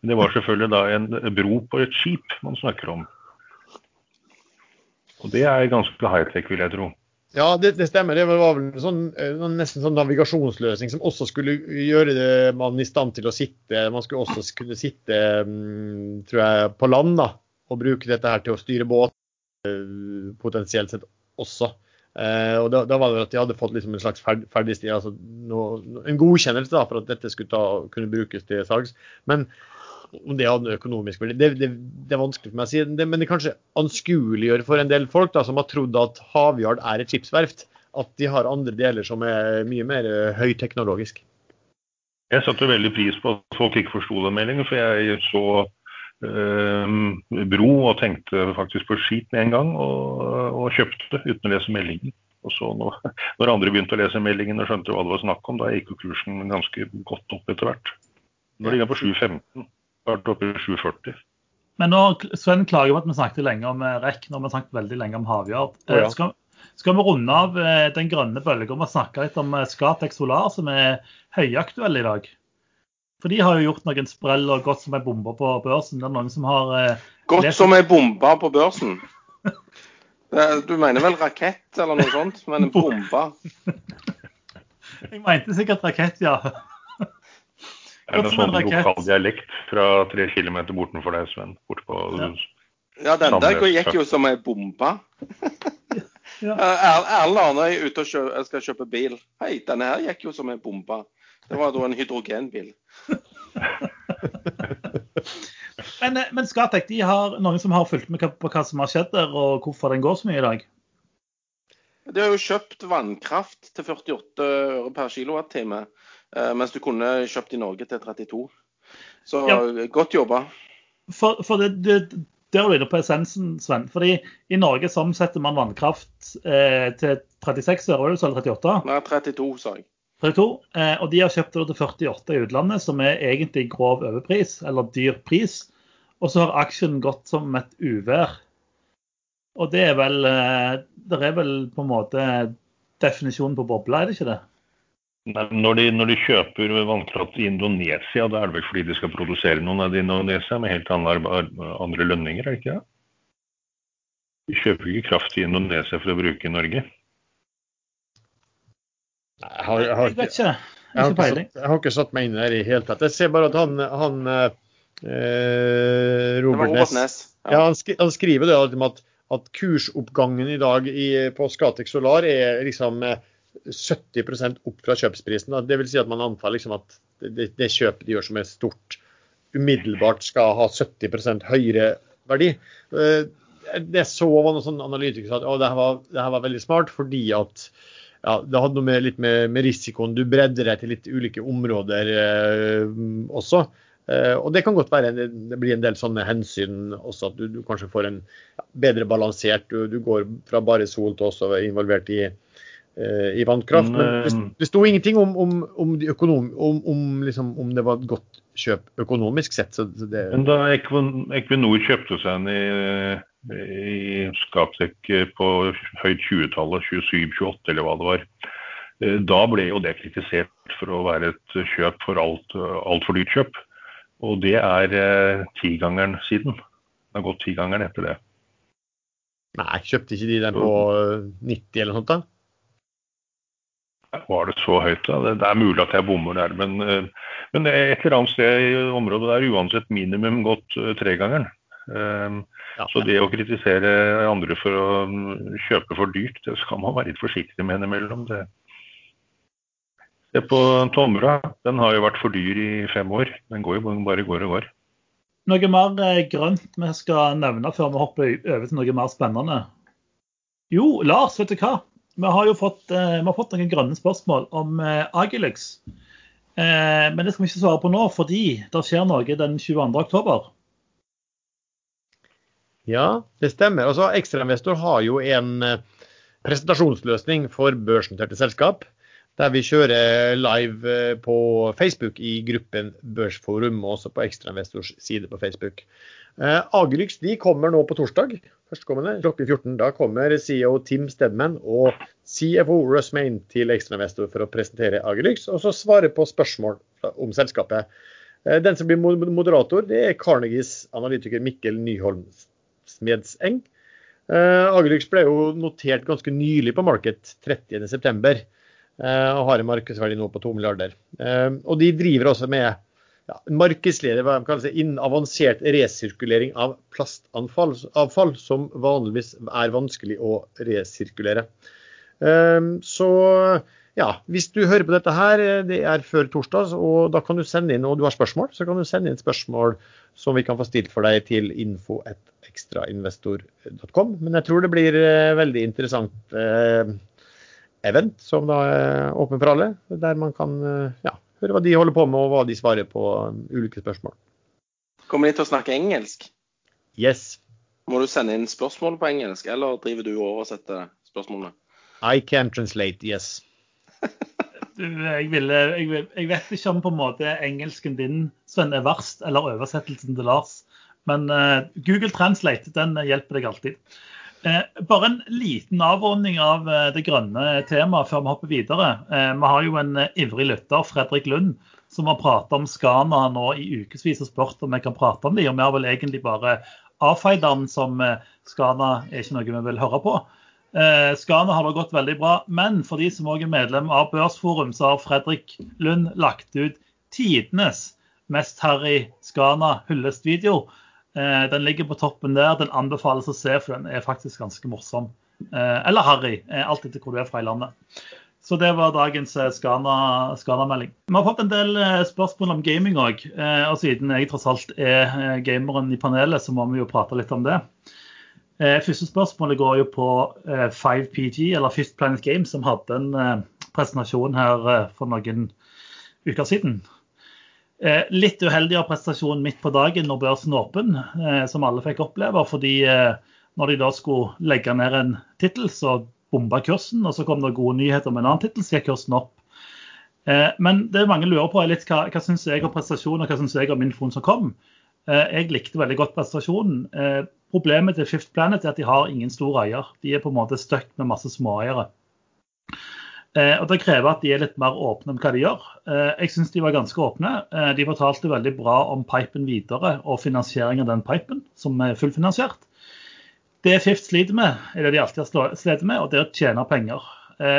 Speaker 3: Men det var selvfølgelig da en bro på et skip man snakker om. Og det er ganske high-tech, vil jeg tro.
Speaker 4: Ja, det, det, stemmer. Det var vel sånn, eh, nesten sånn navigasjonsløsning som også skulle gjøre det man i stand til å sitte Man skulle også kunne sitte mm, tror jeg, på land da, og bruke dette her til å styre båt, eh, potensielt sett også. Eh, og da, da, var det at de hadde fått liksom en slags ferd, ferdigstil, altså no, en godkjennelse da, for at dette skulle ta, kunne brukes til salgs. Men om det hadde økonomisk verdi, det, det, det, er vanskelig for meg å si. Det, men det kanskje anskueliggjør for en del folk da, som har trodd at Havyard er et skipsverft, at de har andre deler som er mye mer uh, høyteknologisk.
Speaker 3: Jeg satte veldig pris på at folk ikke forsto den meldingen, for jeg så bro og tenkte faktisk på skip med en gang, og, og kjøpte uten å lese meldingen. Og så når, <laughs> når, andre begynte å lese meldingen og skjønte hva det var snakk om, da gikk jo kursen ganske godt opp etter hvert. Nå ligger den på 7,15 vært oppe i 740.
Speaker 1: Men nå, Sven klager på at vi snakket lenge om eh, REC når vi snakket veldig lenge om havjord. Ja. skal, skal, vi runde av eh, den grønne bølgen med å snakke litt om Scatec Solar, som er høyaktuell i dag? For de har jo gjort noen sprell og gått som ei bombe på børsen. Det er noen som har eh,
Speaker 2: Gått som ei bombe på børsen? du mener vel rakett eller noe sånt, men en <laughs> bombe?
Speaker 1: Jeg mente sikkert rakett, ja. <laughs>
Speaker 3: Er det sånn lokal dialekt fra tre kilometer bortenfor deg, Sven? Bort på,
Speaker 2: ja. ja, den der gikk jo som ei bombe. ja. <laughs> Erlend er ute og kjø skal kjøpe bil. Hei, denne her gikk jo som ei bombe. Det var da en hydrogenbil. <laughs>
Speaker 1: men, eh, men Skatek, de har noen som har fulgt med på hva som har skjedd der, og hvorfor den går så mye i dag?
Speaker 2: De har jo kjøpt vannkraft til 48 øre per kilowattime. Eh, mens du kunne kjøpt i Norge til 32. Så ja. godt jobba.
Speaker 1: For, for det, det, der er du inne på essensen, Sven. Fordi i Norge omsetter man vannkraft eh, til 36 øre, eller 38?
Speaker 2: Nei, 32, sa jeg.
Speaker 1: 32, eh, og de har kjøpt det til 48 i utlandet, som er egentlig grov overpris, eller dyr pris. Og så har aksjen gått som et uvær. Og det er vel eh, Det er vel på en måte definisjonen på boble, er det ikke det?
Speaker 3: Når, de, når de kjøper vannkraft i Indonesia, da er det vel fordi de skal produsere noen av i Indonesia med helt andre, andre lønninger, er det ikke det? De kjøper ikke kraft i Indonesia for å bruke i Norge.
Speaker 4: Jeg har, jeg har,
Speaker 1: Jeg vet ikke.
Speaker 4: Jeg har,
Speaker 1: Ikke
Speaker 4: satt, jeg har ikke satt meg inn der i det hele tatt. Jeg ser bare at han, han eh, Robert
Speaker 2: Robert
Speaker 4: Ness
Speaker 2: ja.
Speaker 4: ja, han, skri, han skriver det at, at, at kursoppgangen i dag i, på Scatec Solar er liksom eh, 70 opp fra kjøpsprisen. Da. Det vil si at man antar liksom at det, det kjøpet de gjør som er stort, umiddelbart skal ha 70 høyere verdi. Eh, Det så var noen sånn analytikere som sa at å, det, her var, det her var veldig smart fordi at ja, det hadde noe med, litt med, med risikoen. Du bredder deg til litt ulike områder eh, også. Eh, og det kan godt være det, det blir en del sånne hensyn også, at du, du kanskje får en ja, bedre balansert du, du går fra bare sol til også involvert i, eh, i vannkraft. Men det,
Speaker 3: Men,
Speaker 4: det sto ingenting om, om, om, de økonom, om, om, liksom, om det var et godt kjøp økonomisk sett. Det,
Speaker 3: Men da Equinor kjøpte seg en i, i Scatec på høyt 20-tallet, 27-28 eller hva det var, eh, da ble jo det kritisert for å være et kjøp for alt, altfor dyrt kjøp. Og det er eh, tigangeren siden. Det har gått tigangeren etter det.
Speaker 4: nei, kjøpte ikke de den på eh, 90 eller noe sånt? da?
Speaker 3: Var det så høyt? da? Det, er mulig at jeg bommer der, men, eh, men et eller annet sted i området der uansett minimum gått eh, tregangeren. Um,
Speaker 4: Ja,
Speaker 3: Så det å kritisere andre for å mm, kjøpe for dyrt, det skal man være litt forsiktig med innimellom. Det. Se på Tomra. Den har jo vært for dyr i fem år. Den går jo bare går og går.
Speaker 1: Noe mer eh, grønt vi skal nevne før vi hopper over til noe mer spennende? Jo, Lars, vet du hva? Vi har jo fått, eh, vi har fått noen grønne spørsmål om Agilex, Agilux. Eh, men det skal vi ikke svare på nå, fordi det skjer noe den 22. oktober.
Speaker 4: Ja, det stemmer. Altså, Ekstrainvestor har jo en eh, presentasjonsløsning for børsnoterte selskap. Der vi kjører live eh, på Facebook i gruppen Børsforum, og også på Ekstrainvestors side på Facebook. Eh, Agryx de kommer nå på torsdag førstkommende klokken 14. Da kommer CEO Tim Stedman og CFO Russ Main til Ekstrainvestor for å presentere Agryx, og så svare på spørsmål om selskapet. Eh, Den som blir moderator, det er Carnegies analytiker Mikkel Nyholm Smedseng. Eh, Agryx ble jo notert ganske nylig på Market 30.9. Uh, og har en markedsverdi nå på 2 milliarder. Eh, og de driver også med ja, markedsleder hva de kaller det, innen avansert resirkulering av plastavfall, avfall, som vanligvis er vanskelig å resirkulere. Eh, så ja, hvis du hører på dette her, eh, det er før torsdag, og da kan du sende inn, og du har spørsmål, så kan du sende inn spørsmål som vi kan få stilt for deg til info.ekstrainvestor.com. Men jeg tror det blir eh, veldig interessant eh, event som da er åpen for alle, der man kan ja, høre hva de holder på med og hva de svarer på um, ulike spørsmål.
Speaker 2: Kommer de til å snakke engelsk?
Speaker 4: Yes,
Speaker 2: Må du sende inn spørsmål på engelsk, eller driver du og oversetter spørsmålene?
Speaker 4: I can translate, yes. <laughs>
Speaker 1: Du, jeg, ville, jeg, jeg vet ikke om på en måte engelsken din Sven, er verst, eller oversettelsen til Lars. Men uh, Google Translate den hjelper deg alltid. Eh, bare en liten avrunding av eh, det grønne temaet før vi hopper videre. Eh, vi har jo en ivrig lytter, Fredrik Lund, som har pratet om Skana nå i ukevis og spurt om vi kan prate om dem. og vi har vel egentlig bare avfeid den som Skana er ikke noe vi vil høre på. Skana har det gått veldig bra, men for de som også er medlem av Børsforum, så har Fredrik Lund lagt ut tidenes mest harry Skana hyllestvideo. Eh, den ligger på toppen der. Den anbefales å se, for den er faktisk ganske morsom. Eh, eller harry, eh, alt etter hvor du er fra i landet. Så det var dagens eh, Skana- Skana-melding. Vi har fått en del eh, spørsmål om gaming òg. Og siden jeg tross alt er eh, gameren i panelet, så må vi jo prate litt om det. Eh, Første spørsmålet går jo på eh, 5PG, eller Fifth Planet Games, som hadde en eh, presentasjon her eh, for noen uker siden. Eh, litt uheldig av prestasjonen midt på dagen når børsen er åpen, eh, som alle fikk oppleve. fordi eh, når de da skulle legge ned en tittel, så bomba kursen. Og så kom det gode nyheter om en annen tittel, så gikk kursen opp. Men det mange lurer på er litt hva, hva syns jeg om prestasjonen og hva syns jeg om infoen som kom. Jeg likte veldig godt prestasjonen. Problemet til Fifth Planet er at de har ingen stor eier. De er på en måte stuck med masse småeiere. Eh, og Det krever at de er litt mer åpne om hva de gjør. Eh, jeg syns de var ganske åpne. Eh, de fortalte veldig bra om pipen videre og finansiering av den pipen, som er fullfinansiert. Det Fift sliter med, er det de alltid har slitt med, og det er å tjene penger.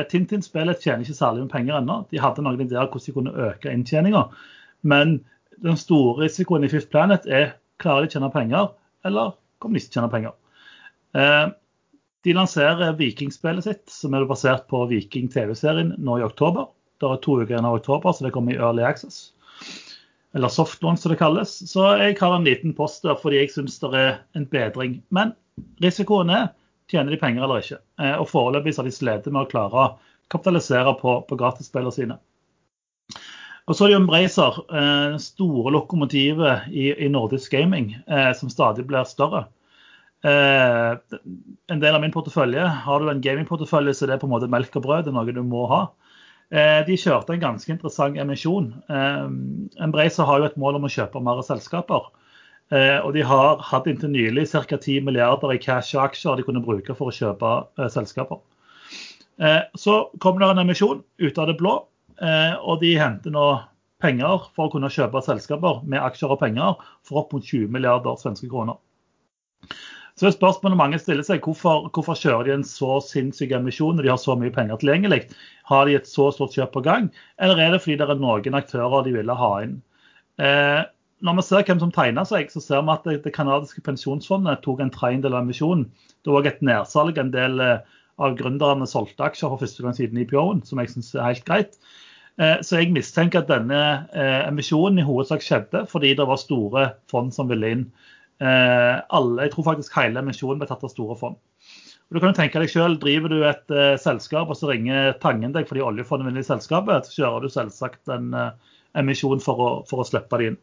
Speaker 1: Tintin-spillet tjener ikke særlig med penger ennå. De hadde noen ideer hvordan de kunne øke inntjeninga. Men den store risikoen i Fifth Planet er klarer de å tjene penger, eller kommer de ikke til å tjene penger. De lanserer Vikingspillet sitt, som er basert på Viking TV-serien nå i oktober. Det er to uker igjen av oktober, så det kommer i Early Access. Eller soft launch, som det kalles. Så jeg har en liten post der fordi jeg syns det er en bedring. Men risikoen er tjener de penger eller ikke. Eh, og foreløpig har de slitt med å klare å kapitalisere på, på gratisspillene sine. Og så er det Embracer, eh, store lokomotivet i, i nordisk gaming, eh, som stadig blir større. Eh, en del av min portefølje Har du en gamingportefølje, så det er på en måte melk og brød. Det er noe du må ha. Eh, de kjørte en ganske interessant emisjon. Eh, Embracer har jo et mål om å kjøpe mer selskaper. Eh, og de har hatt inntil nylig ca. 10 milliarder i cash og aksjer de kunne bruke for å kjøpe eh, selskaper. Eh, så kommer det en emisjon ut av det blå, og de henter nå penger for å kunne kjøpe selskaper med aksjer og penger for opp mot 20 milliarder svenske kroner. Så er spørsmålet mange stiller seg, hvorfor, hvorfor kjører de en så sinnssyk emisjon når de har så mye penger tilgjengelig? Har de et så stort kjøp på gang, eller er det fordi det er noen aktører de ville ha inn? Eh, når vi ser hvem som tegner seg, så ser vi at det, det canadiske pensjonsfondet tok en tredjedel av emisjonen. Det var òg et nedsalg. En del eh, av gründerne solgte aksjer for første gang siden IPO-en, som jeg syns er helt greit. Eh, så jeg mistenker at denne eh, emisjonen i hovedsak skjedde fordi det var store fond som ville inn. Eh, alle, jeg tror faktisk hele emisjonen ble tatt av store fond. Og du kan jo tenke deg selv, Driver du et uh, selskap og så ringer Tangen deg fordi oljefondet vinner i selskapet, så kjører du selvsagt en uh, emisjon for å, for å, slippe det inn.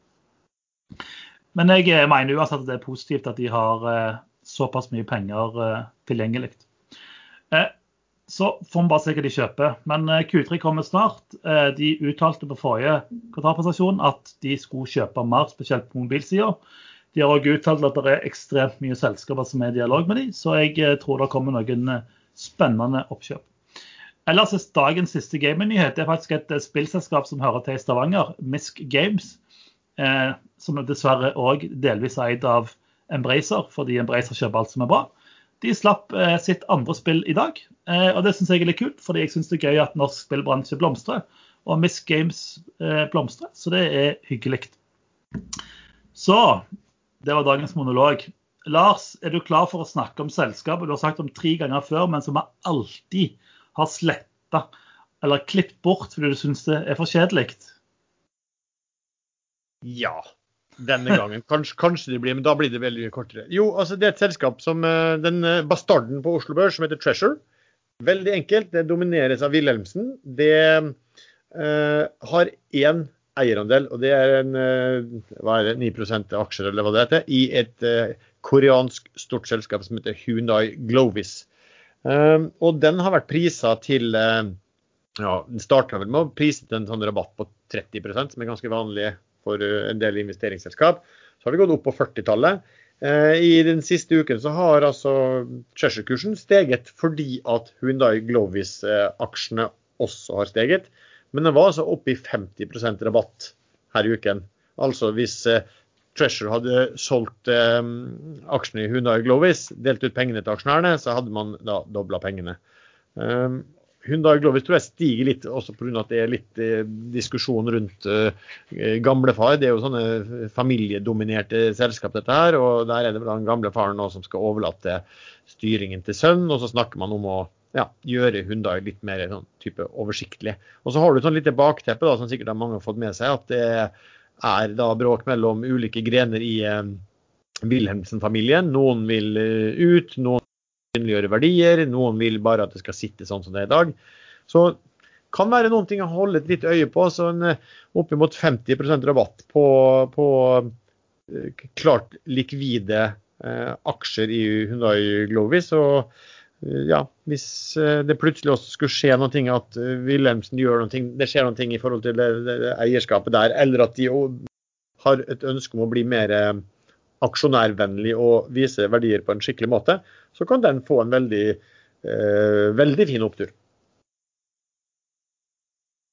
Speaker 1: Men jeg mener uansett at det er positivt at de har uh, såpass mye penger tilgjengelig. Så får vi bare se hva de kjøper. Men Q3 kommer snart. De uttalte på forrige kvartalpresentasjon at de skulle kjøpe mer, spesielt på mobilsida. De har òg uttalt at det er ekstremt mye selskaper som er i dialog med dem, så jeg eh, tror det kommer noen eh, spennende oppkjøp. Ellers er dagens siste gaming-nyhet er faktisk et eh, spillselskap som hører til i Stavanger, Misk Games. Eh, som er dessverre òg delvis eid av Embracer, fordi Embracer kjøper alt som er bra. De slapp eh, sitt andre spill i dag, eh, og det syns jeg er litt kult. Fordi jeg syns det er gøy at norsk spillbransje blomstrer, og Misk Games blomstrer. Så det er hyggelig. Så det var dagens monolog. Lars, er du klar for å snakke om selskapet du har sagt om tre ganger før, men som vi alltid har sletta eller klippet bort fordi du syns det er for kjedelig?
Speaker 4: Ja. Denne gangen. <laughs> Kanskje, kanskje, det blir, men da blir det veldig kortere. Jo, altså det er et selskap som eh, den eh, bastarden på Oslo Børs som heter Treasure. Veldig enkelt. Det domineres av Wilhelmsen. Det uh, har én eierandel, og det er en, eh, hva er det, 9% aksjer eller hva det heter, i et uh, koreansk stort selskap som heter Hyundai Glovis. Um, og den har vært prisa til uh, ja, Den starta vel med å prise til en sånn rabatt på 30 som er ganske vanlig for en del investeringsselskap. Så har det gått opp på 40-tallet. I den siste uken så har altså Cheshire-kursen steget fordi at Hyundai Glovis-aksjene også har steget. Men den var altså oppe i 50% rabatt her i uken. Altså hvis eh, Treasure hadde solgt eh, aksjene i Hyundai Glovis, delt ut pengene til aksjonærene, så hadde man da dobla pengene. Um, Hyundai Glovis tror jeg stiger litt også pga. at det er litt eh, diskusjon rundt eh, gamlefar. Det er jo sånne familiedominerte selskap, dette her. Og der er det vel den gamle faren nå som skal overlate styringen til sønnen. Og så snakker man om å ja, gjøre Hundai litt mer sånn, type oversiktlig. Og så har du sånn lite bakteppe da, som sikkert mange har fått med seg, at det er da bråk mellom ulike grener i eh, Wilhelmsen-familien. Noen vil uh, ut, noen vil synliggjøre verdier, noen vil bare at det skal sitte sånn som det er i dag. Så kan være noen ting å holde et litt øye på. så en, Oppimot 50% rabatt på, på klart likvide eh, aksjer i Hundai Glovis. og ja, hvis det plutselig også skulle skje noe, at Wilhelmsen gjør noe, det skjer noe i forhold til eierskapet der, eller at de har et ønske om å bli mer aksjonærvennlig og vise verdier på en skikkelig måte, så kan den få en veldig, eh, veldig fin opptur.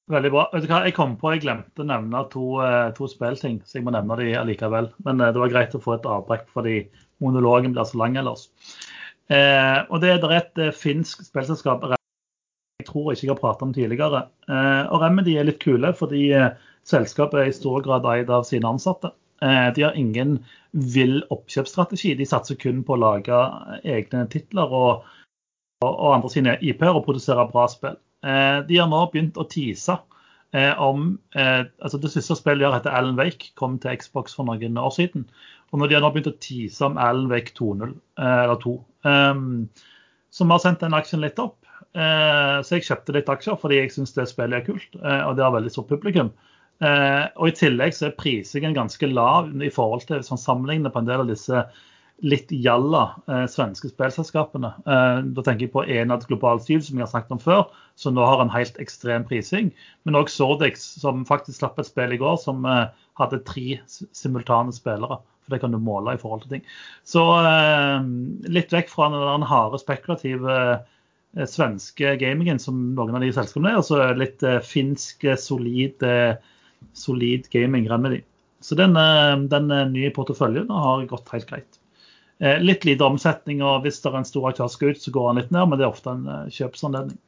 Speaker 1: Veldig bra. Vet du hva, Jeg kom på, jeg glemte å nevne to, eh, to spillting, så jeg må nevne de allikevel. Men eh, det var greit å få et avbrekk fordi monologen blir så lang ellers. Eh, og Det er et eh, finsk spillselskap jeg tror ikke jeg har pratet om tidligere. Eh, og Remedy er litt kule fordi eh, selskapet er i stor grad eid av sine ansatte. Eh, de har ingen vill oppkjøpsstrategi. De satser kun på å lage egne titler og, og, og andre sine IP-er og produsere bra spill. Eh, de har nå begynt å tease eh, om altså Det siste spillet de har, heter Alan Wake, kom til Xbox for noen år siden. Og når de har nå begynt å tease om Alan Wake 2.0, eller 2, så vi har sendt den aksjen litt opp. Så jeg kjøpte litt aksjer fordi jeg syns det spillet er kult, og det har veldig stort publikum. Eh, og I tillegg så er prisingen ganske lav i forhold til hvis man sammenligner på en del av disse litt jalla eh, svenske spillselskapene. Eh, da tenker jeg på Enad Global Stil, som jeg har snakket om før, som nå har en helt ekstrem prising. Men òg Sordix, som faktisk slapp et spill i går som eh, hadde tre simultane spillere. For det kan du måle i forhold til ting. Så eh, litt vekk fra den harde, spekulative eh, svenske gamingen som noen av de selskapene er, og så litt finsk, solid solid gaming remedy. Så den, eh, den eh, nye porteføljen har gått helt greit. Eh, litt lite omsetning, og hvis det er en stor aktør skal ut, så går han litt ned, men det er ofte en kjøpsanledning.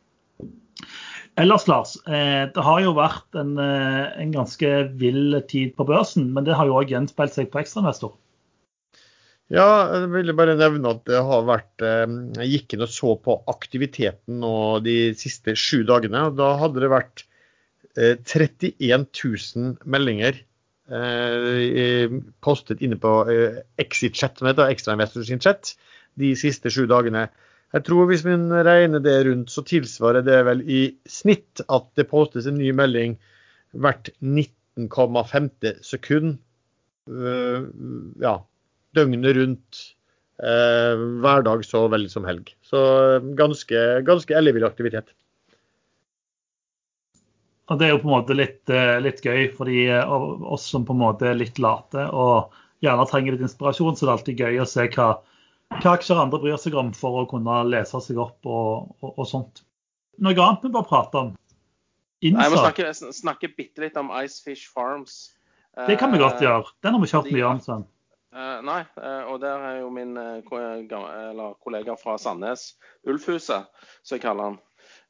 Speaker 1: Ellers, Lars, det har jo vært en, en ganske vill tid på børsen, men det har jo òg gjenspeilt seg på ekstrainvestor.
Speaker 4: Ja, jeg ville bare nevne at det har vært Jeg gikk inn og så på aktiviteten de siste sju dagene. og Da hadde det vært 31 eh, 000 meldinger eh, postet inne på eh, Exit-chat, som heter ekstrainvestors chat, de siste sju dagene. Jeg tror hvis vi regner det rundt, så tilsvarer det vel i snitt at det postes en ny melding hvert 19,5 sekund. Ja, døgnet rundt. Hver dag så vel som helg. Så ganske, ganske ellevill aktivitet.
Speaker 1: Og Det er jo på en måte litt, eh, litt gøy for eh, oss som på en måte er litt late og gjerne trenger litt inspirasjon. Så det er alltid gøy å se hva, hva aksjer andre bryr seg om for å kunne lese seg opp og, og, og sånt. Noe annet vi bør prate om?
Speaker 2: Nei, Jeg må snakke, snakke bitte litt om Icefish Farms.
Speaker 1: Det kan vi godt eh, gjøre. Den har vi kjørt mye om.
Speaker 2: Sånn. Nei, uh, og der er jo min kollega fra Sandnes, Ulfhuset, som jeg kaller han.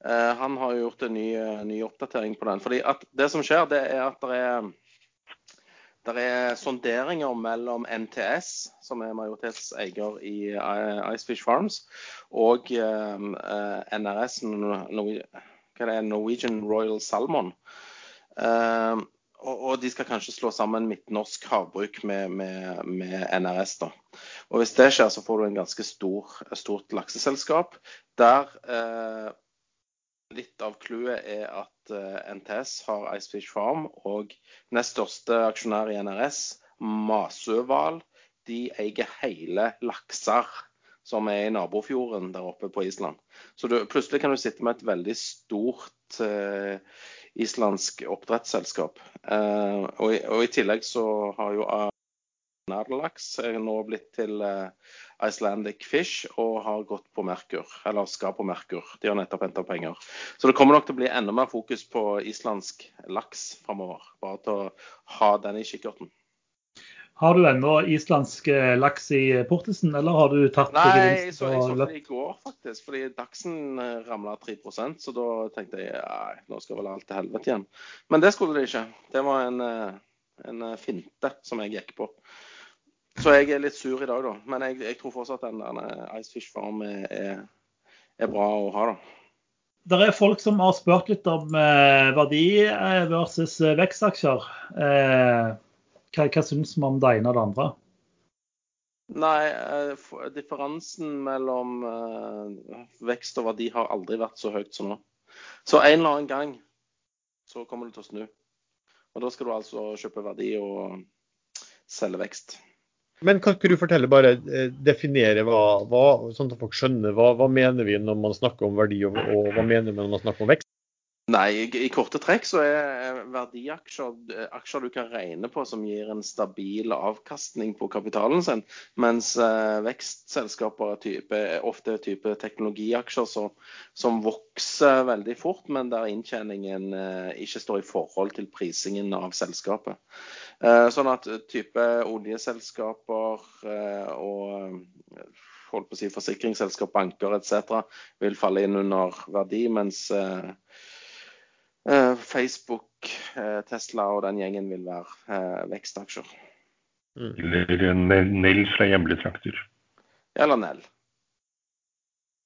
Speaker 2: Eh, han har gjort en ny, eh, ny, oppdatering på den. Fordi at Det som skjer, det er at det er, det er sonderinger mellom NTS, som er majoritetseier i eh, Icefish Farms, og uh, NRS, Norwegian Royal Salmon. Og, og, de skal kanskje slå sammen Midtnorsk havbruk med, med, med, NRS. da. Og Hvis det skjer, så får du en ganske stor, stort lakseselskap der eh, Litt av clouet er at eh, NTS har Icefish Farm, og nest største aksjonær i NRS, Masøval, de eier hele lakser som er i nabofjorden der oppe på Island. Så du, plutselig kan du sitte med et veldig stort eh, islandsk oppdrettsselskap. Eh, og, og, i tillegg så har jo Nærlaks er nå blitt til eh, Icelandic Fish og har gått på Merkur, eller skal på Merkur. De har nettopp henta penger. Så det kommer nok til å bli enda mer fokus på islandsk laks framover. Bare til å ha den i kikkerten.
Speaker 1: Har du ennå islandsk eh, laks i portisen, eller har du tatt
Speaker 2: Nei, jeg så, jeg så det i går, faktisk. Fordi Dagsen eh, ramla 3% så da tenkte jeg nei, nå skal vel alt til helvete igjen. Men det skulle det ikke. Det var en, en finte som jeg gikk på. Så jeg er litt sur i dag, da. Men jeg, jeg tror fortsatt at den der Icefish Farm er, er, bra å ha, da.
Speaker 1: Det er folk som har spurt litt om eh, verdi eh, versus eh, vekstaksjer. Eh, hva, hva syns vi om det ene og det andre?
Speaker 2: Nei, eh, differansen mellom eh, vekst og verdi har aldri vært så høyt som nå. Så en eller annen gang så kommer det til å snu. Og da skal du altså kjøpe verdi og selge vekst.
Speaker 4: Men kan ikke du fortelle, bare eh, definere hva, hva sånn at folk skjønner hva, hva mener vi når man snakker om verdi, og, og hva mener vi når man snakker om vekst?
Speaker 2: Nei, i korte trekk så er verdiaksjer eh, aksjer du kan regne på som gir en stabil avkastning på kapitalen sin, mens eh, vekstselskaper er, type, er type teknologiaksjer som, som, vokser veldig fort, men der inntjeningen eh, ikke står i forhold til prisingen av selskapet. Sånn at type oljeselskaper og holdt på å si forsikringsselskap, banker etc. vil falle inn under verdi, mens Facebook, eh, Tesla og den gjengen vil være eh, vekstaksjer.
Speaker 3: Mm. Eller Nell fra hjemlige trakter.
Speaker 2: Eller Nell.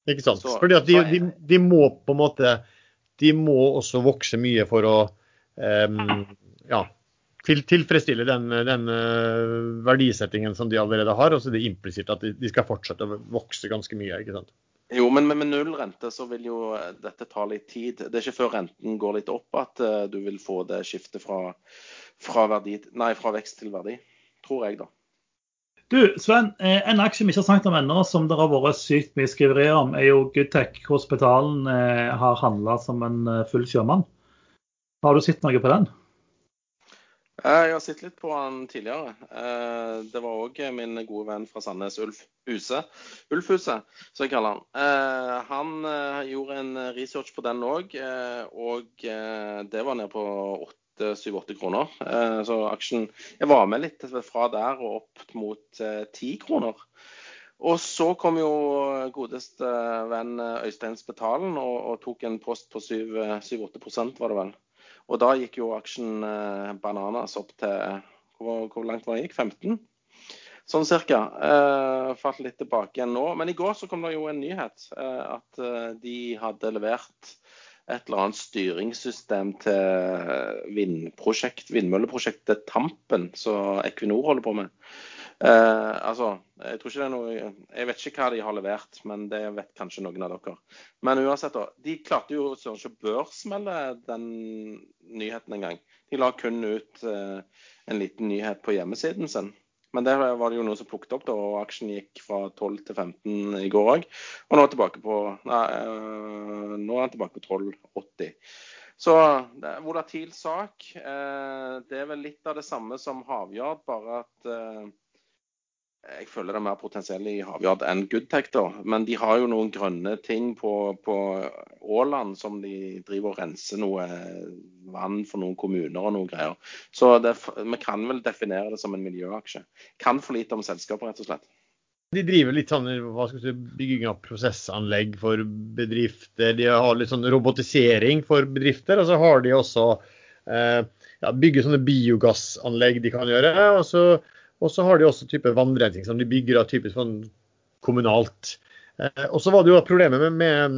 Speaker 4: Ikke sant. Så, Fordi at de, de, de, må på en måte De må også vokse mye for å um, ja, til, tilfredsstille den, den uh, verdisettingen som de allerede har. Og så er det implisitt at de, de, skal fortsette å vokse ganske mye. ikke sant?
Speaker 2: Jo, men med, null rente så vil jo eh, dette ta litt tid. Det er ikke før renten går litt opp at uh, du vil få det skiftet fra, fra, verdi, nei, fra vekst til verdi. Tror jeg, da.
Speaker 1: Du, Sven, eh, en aksje vi ikke har snakket om ennå, som det har vært sykt mye skriverier om, er jo Goodtech, Hospitalen har handla som en full sjømann. Har du sett noe på den?
Speaker 2: Jeg har sett litt på han tidligere. Eh, det var òg min gode venn fra Sandnes, Ulf Huse. Ulf Huse, som jeg kaller han. Eh, han eh, gjorde en research på den òg, og det var ned på 7-8 kroner. Så aksjen Jeg var med litt fra der og opp mot 10 kroner. Og så kom jo godeste venn Øystein Spetalen og, og tok en post på 7-8 var det vel. Og da gikk jo aksjen eh, bananas opp til hvor, hvor, langt var det gikk? 15? Sånn cirka. Eh, falt litt tilbake igjen nå. Men i går så kom det jo en nyhet. Eh, at eh, de hadde levert et eller annet styringssystem til vindprosjekt, vindmølleprosjektet Tampen, som Equinor holder på med. Eh, altså, jeg tror ikke det er noe Jeg vet ikke hva de har levert, men det vet kanskje noen av dere. Men uansett, da. De klarte jo søren ikke å børsmelde den nyheten engang. De la kun ut eh, en liten nyhet på hjemmesiden sin. Men der var det jo noe som plukket opp, da, og aksjen gikk fra 12 til 15 i går òg. Og nå er, tilbake på, nei, øh, nå er den tilbake på 12,80. Så det er volatil sak. Eh, det er vel litt av det samme som Havjard, bare at eh, jeg føler det er mer potensiell i Havyard enn Goodtech. da. Men de har jo noen grønne ting på, på Åland som de driver og renser noe vann for noen kommuner og noe greier. Så det, vi kan vel definere det som en miljøaksje. Kan for lite om selskapet, rett og slett.
Speaker 4: De driver litt sånn hva skal si, bygging av prosessanlegg for bedrifter. De har litt sånn robotisering for bedrifter. Og så har de også eh, ja, bygge sånne biogassanlegg de kan gjøre. og så og så har de også type vannrensing som de bygger av typisk sånn kommunalt. Eh, og så var det jo problemet med, med,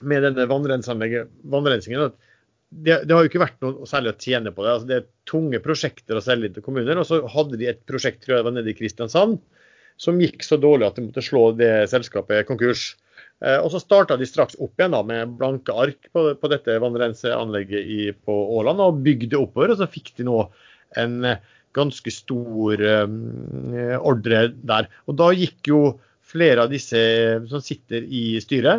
Speaker 4: med denne vannrensingen at det, det, har jo ikke vært noe særlig å tjene på det. Altså, det er tunge prosjekter å selge til kommuner. Og så hadde de et prosjekt tror jeg var nede i Kristiansand som gikk så dårlig at de måtte slå det selskapet konkurs. Eh, og så starta de straks opp igjen da, med blanke ark på, på dette vannrenseanlegget i, på Åland og bygde oppover. Og så fikk de nå en ganske stor eh, ordre der. Og da gikk jo flere av disse som sitter i styret,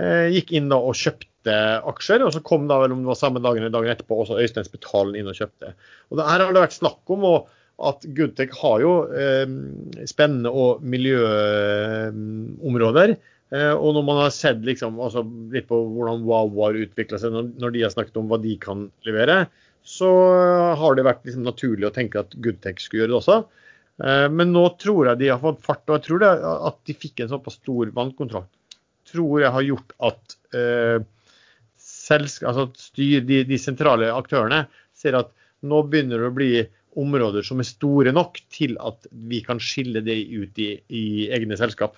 Speaker 4: eh, gikk inn og kjøpte aksjer. Og så kom da vel om det var samme dagen eller dagen etterpå også Øystein Spetalen inn og kjøpte. Og Her har det vært snakk om at Goodtech har jo eh, spennende og miljøområder. Eh, og når man har sett liksom, altså litt på hvordan Wow har utvikla seg, når, når de har snakket om hva de kan levere, så har det vært liksom naturlig å tenke at Goodtech skulle gjøre det også. Eh, men nå tror jeg de har fått fart, og jeg tror det at de fikk en såpass stor vannkontrakt, tror jeg har gjort at eh, altså styr, de, de, sentrale aktørene ser at nå begynner det å bli områder som er store nok til at vi kan skille det ut i, i egne selskap.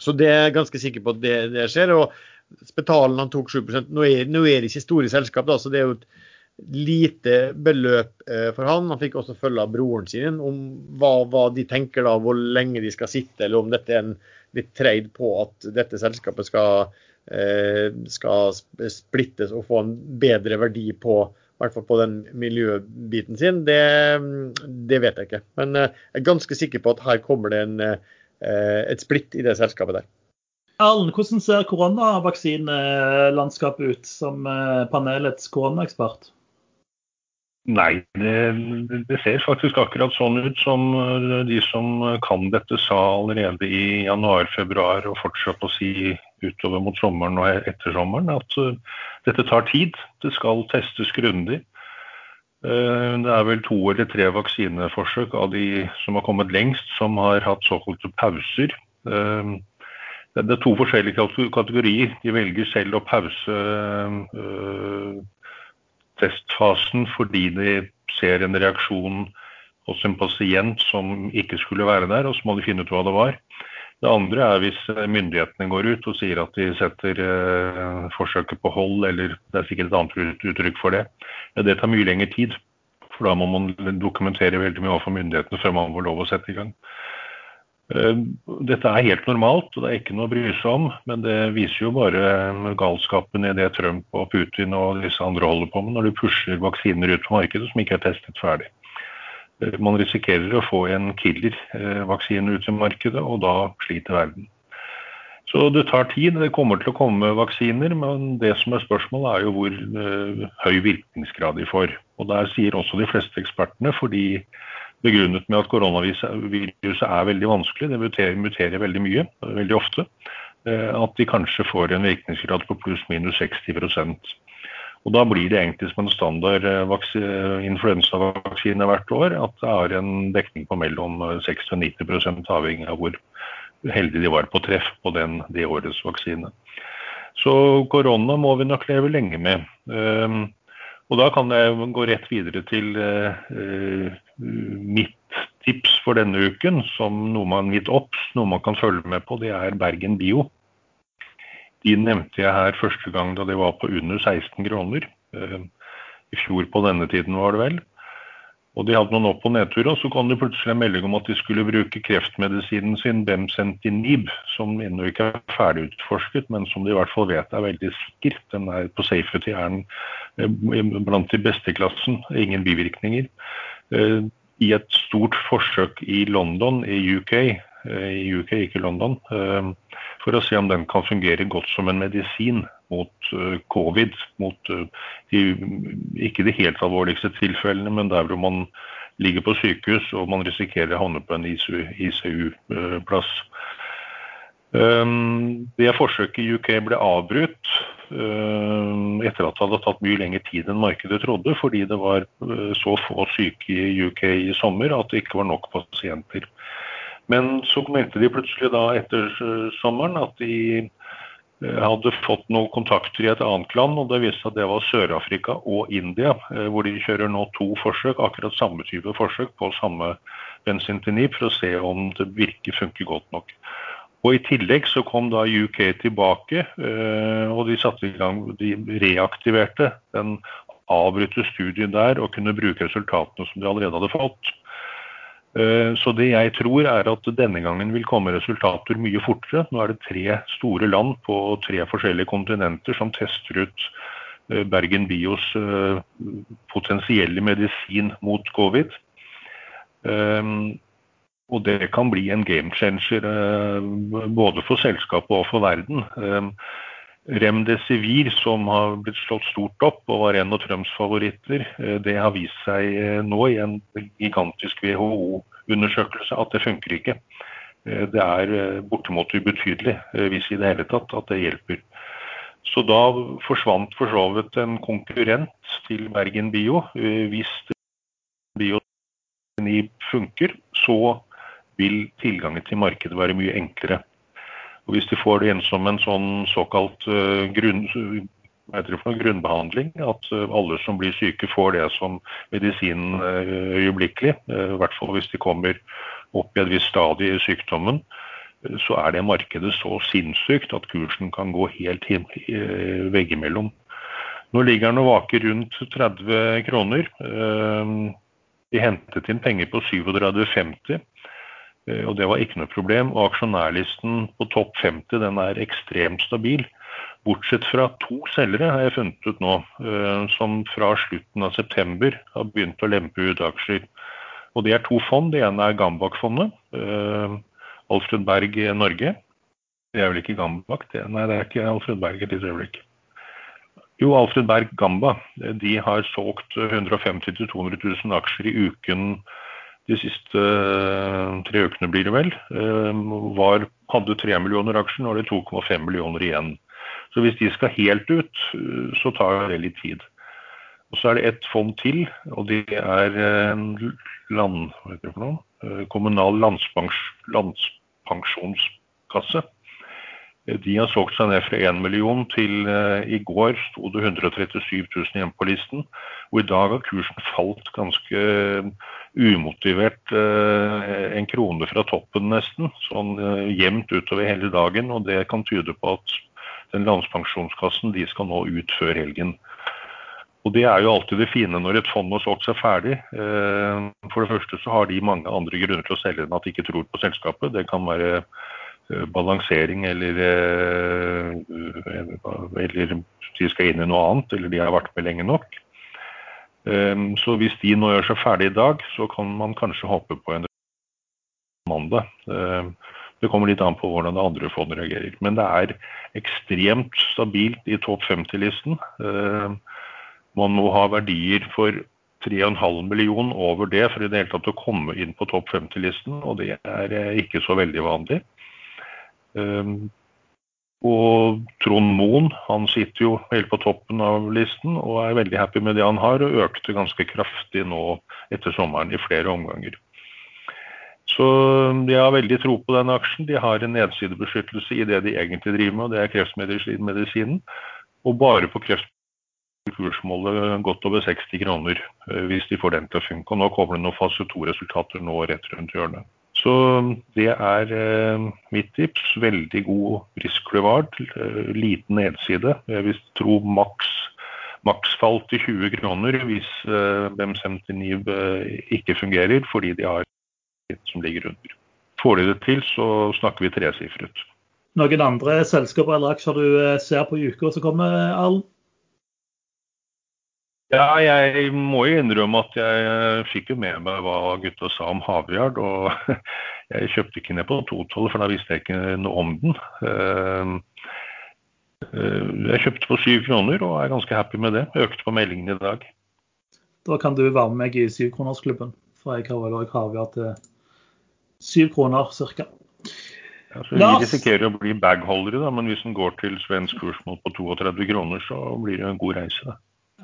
Speaker 4: Så det er jeg ganske sikker på at det, det skjer. og Spetalen han tok 7 Nå er, nå er det ikke store selskap, da, så det er jo et lite beløp eh, for han. Han fikk også følge av broren sin om hva, hva, de tenker da, hvor lenge de skal sitte, eller om dette er en litt treid på at dette selskapet skal skal splittes og få en bedre verdi på i hvert fall på den miljøbiten sin, det, det, vet jeg ikke. Men jeg er ganske sikker på at her kommer det en, et splitt i det selskapet der.
Speaker 1: Erlend, hvordan ser koronavaksinelandskapet ut som panelets koronaekspert?
Speaker 3: Nei, det, det, ser faktisk akkurat sånn ut som eh, de som kan dette sa allerede i januar-februar og fortsatt å si utover mot sommeren og etter sommeren, at uh, dette tar tid. Det skal testes grundig. Uh, det er vel to eller tre vaksineforsøk av de som har kommet lengst, som har hatt såkalte pauser. Det er to forskjellige kategorier. De velger selv å pause testfasen fordi de ser en reaksjon hos en pasient som ikke skulle være der, og så må de finne ut hva det var. Det andre er hvis myndighetene går ut og sier at de setter eh, forsøket på hold, eller det er sikkert et annet uttrykk for det. Ja, det tar mye lengre tid. For da må man dokumentere veldig mye overfor myndighetene før man får lov å sette i gang. Eh, dette er helt normalt, og det er ikke noe å bry seg om. Men det viser jo bare galskapen i det Trump og Putin og disse andre holder på med når de pusher vaksiner ut på markedet som ikke er testet ferdig. Eh, man risikerer å få en killer-vaksine ut i markedet, og da sliter verden. Så det tar tid. Det kommer til å komme vaksiner, men det som er spørsmålet er jo hvor høy virkningsgrad de får. Og der sier også de fleste ekspertene, fordi begrunnet med at koronaviruset er veldig vanskelig, det muterer, muterer veldig mye, veldig ofte, eh, at de kanskje får en virkningsgrad på pluss-minus 60% og Da blir det egentlig som en standard eh, influensavaksine hvert år at det har en dekning på mellom 60 og 90 avhengig av hvor heldige de var på treff på den, det årets vaksine. Så korona må vi nok leve lenge med. Og da kan jeg gå rett videre til uh, mitt tips for denne uken, som noe man vet opp, noe man kan følge med på, det er Bergen Bio. De nevnte jeg her første gang da de var på under 16 kroner. Uh, I fjor på denne tiden var det vel. Og De hadde noen opp- og nedturer, og så kom det plutselig en melding om at de skulle bruke kreftmedisinen sin Bemsentinib, som ennå ikke er ferdig utforsket, men som de i hvert fall vet er veldig sikker. Den er På safety er den eh, blant de beste i klassen, ingen bivirkninger. Eh, I et stort forsøk i London, i UK, eh, i UK, ikke London, for å se om den kan fungere godt som en medisin mot uh, covid. Mot uh, de, ikke de helt alvorligste tilfellene, men der hvor man ligger på sykehus og man risikerer å havne på en ICU-plass. Um, det forsøket i UK ble avbrutt uh, etter at det hadde tatt mye lengre tid enn markedet trodde, fordi det var uh, så få syke i UK i sommer at det ikke var nok pasienter. Men så meldte de plutselig da etter sommeren at de Eh, hadde fått noen kontakter i et annet land, og det viste seg at det var Sør-Afrika og India, eh, hvor de kjører nå to forsøk, akkurat samme type forsøk på samme bensintinib, for å se om det virker funker godt nok. Og I tillegg så kom da UK tilbake, eh, og de satte i gang, de reaktiverte den avbrutte studien der og kunne bruke resultatene som de allerede hadde fått. Eh, så det jeg tror er at denne gangen vil komme resultater mye fortere. Nå er det tre store land på tre forskjellige kontinenter som tester ut eh, Bergen Bios eh, potensielle medisin mot covid. Og det kan bli en game changer både for selskapet og for verden. Remdesivir, som har blitt slått stort opp og var en av Trumps favoritter, eh, det har vist seg eh, nå i en gigantisk WHO-undersøkelse at det funker ikke. Eh, det er bortimot ubetydelig, hvis i det hele tatt, at det hjelper. Så da forsvant for så vidt en konkurrent til Bergen Bio. Hvis Bio funker, så vil tilgangen til markedet være mye enklere. Og Hvis de får det inn som en sånn såkalt uh, grunn, grunnbehandling, at uh, alle som blir syke får det som medisin uh, øyeblikkelig, i hvert fall hvis de kommer opp i et visst stadie i sykdommen, så er det markedet så sinnssykt at kursen kan gå helt veggimellom. Nå ligger den og vaker rundt 30 kroner. De hentet inn penger på 37,50. Eh, og det var ikke noe problem. Og aksjonærlisten på topp 50 den er ekstremt stabil. Bortsett fra to selgere har jeg funnet ut nå, eh, som fra slutten av september har begynt å lempe ut aksjer. Og Det er to fond. Det ene er Gambak-fondet. Eh, Alfred Berg Norge. Det er vel ikke Gambak? Det, nei, det er ikke Alfred Berg et lite øyeblikk. Jo, Alfred Berg Gamba. De har solgt 150 000-200 000 aksjer i uken de siste tre ukene, blir det vel. Var, hadde 3 millioner aksjer, nå er det 2,5 millioner igjen. Så hvis de skal helt ut, så tar det litt tid. Og Så er det ett fond til, og det er land, det kommunal landspensjonskasse. De har solgt seg ned fra 1 million til i går sto det 137 000 igjen på listen. Og i dag har kursen falt ganske umotivert en krone fra toppen nesten. Sånn jevnt utover hele dagen. Og det kan tyde på at den landspensjonskassen de skal nå ut før helgen. Og Det er jo alltid det fine når et fond har solgt seg ferdig. For det første så har de mange andre grunner til å selge enn at de ikke tror på selskapet. Det kan være balansering eller, eller de skal inn i noe annet, eller de har vært med lenge nok. Så hvis de nå gjør seg ferdig i dag, så kan man kanskje håpe på en mandag. Det kommer litt an på hvordan det andre fondet reagerer. Men det er ekstremt stabilt i topp 50-listen. Man må ha verdier for 3,5 million over det for i det hele tatt å komme inn på topp 50-listen, og det er ikke så veldig vanlig. Og Trond Moen han sitter jo helt på toppen av listen og er veldig happy med det han har, og økte ganske kraftig nå etter sommeren i flere omganger. Så de har veldig tro på den aksjen. De har en nedsidebeskyttelse i det de egentlig driver med, og det er kreftmedisinen. Og bare på kreft kursmålet godt over 60 kroner hvis de får den til å funke. Og nå kommer det noen fase 2-resultater nå rett rundt hjørnet. Så det er mitt tips. Veldig god risk reward. Liten nedside. Jeg vil tro maks maksfall til 20 kroner hvis BM79 ikke fungerer fordi de har litt som ligger under. Får de det til, så snakker vi tresifret.
Speaker 1: Noen andre selskaper eller aksjer du ser på i uka som kommer, Arlen?
Speaker 3: Ja, jeg må jo innrømme at jeg fikk jo med meg hva gutta sa om Havyard. Og <laughs> jeg kjøpte ikke ned på 212, for da visste jeg ikke noe om den. Jeg kjøpte på syv kroner og er ganske happy med det. Økte på meldingen i dag.
Speaker 1: Da kan du være med meg i syvkronersklubben. For jeg har vel òg Havyard til syv kroner ca.
Speaker 3: Ja, vi risikerer å bli bagholdere, men hvis den går til svensk kursmål på 32 kroner, så blir det en god reise. da.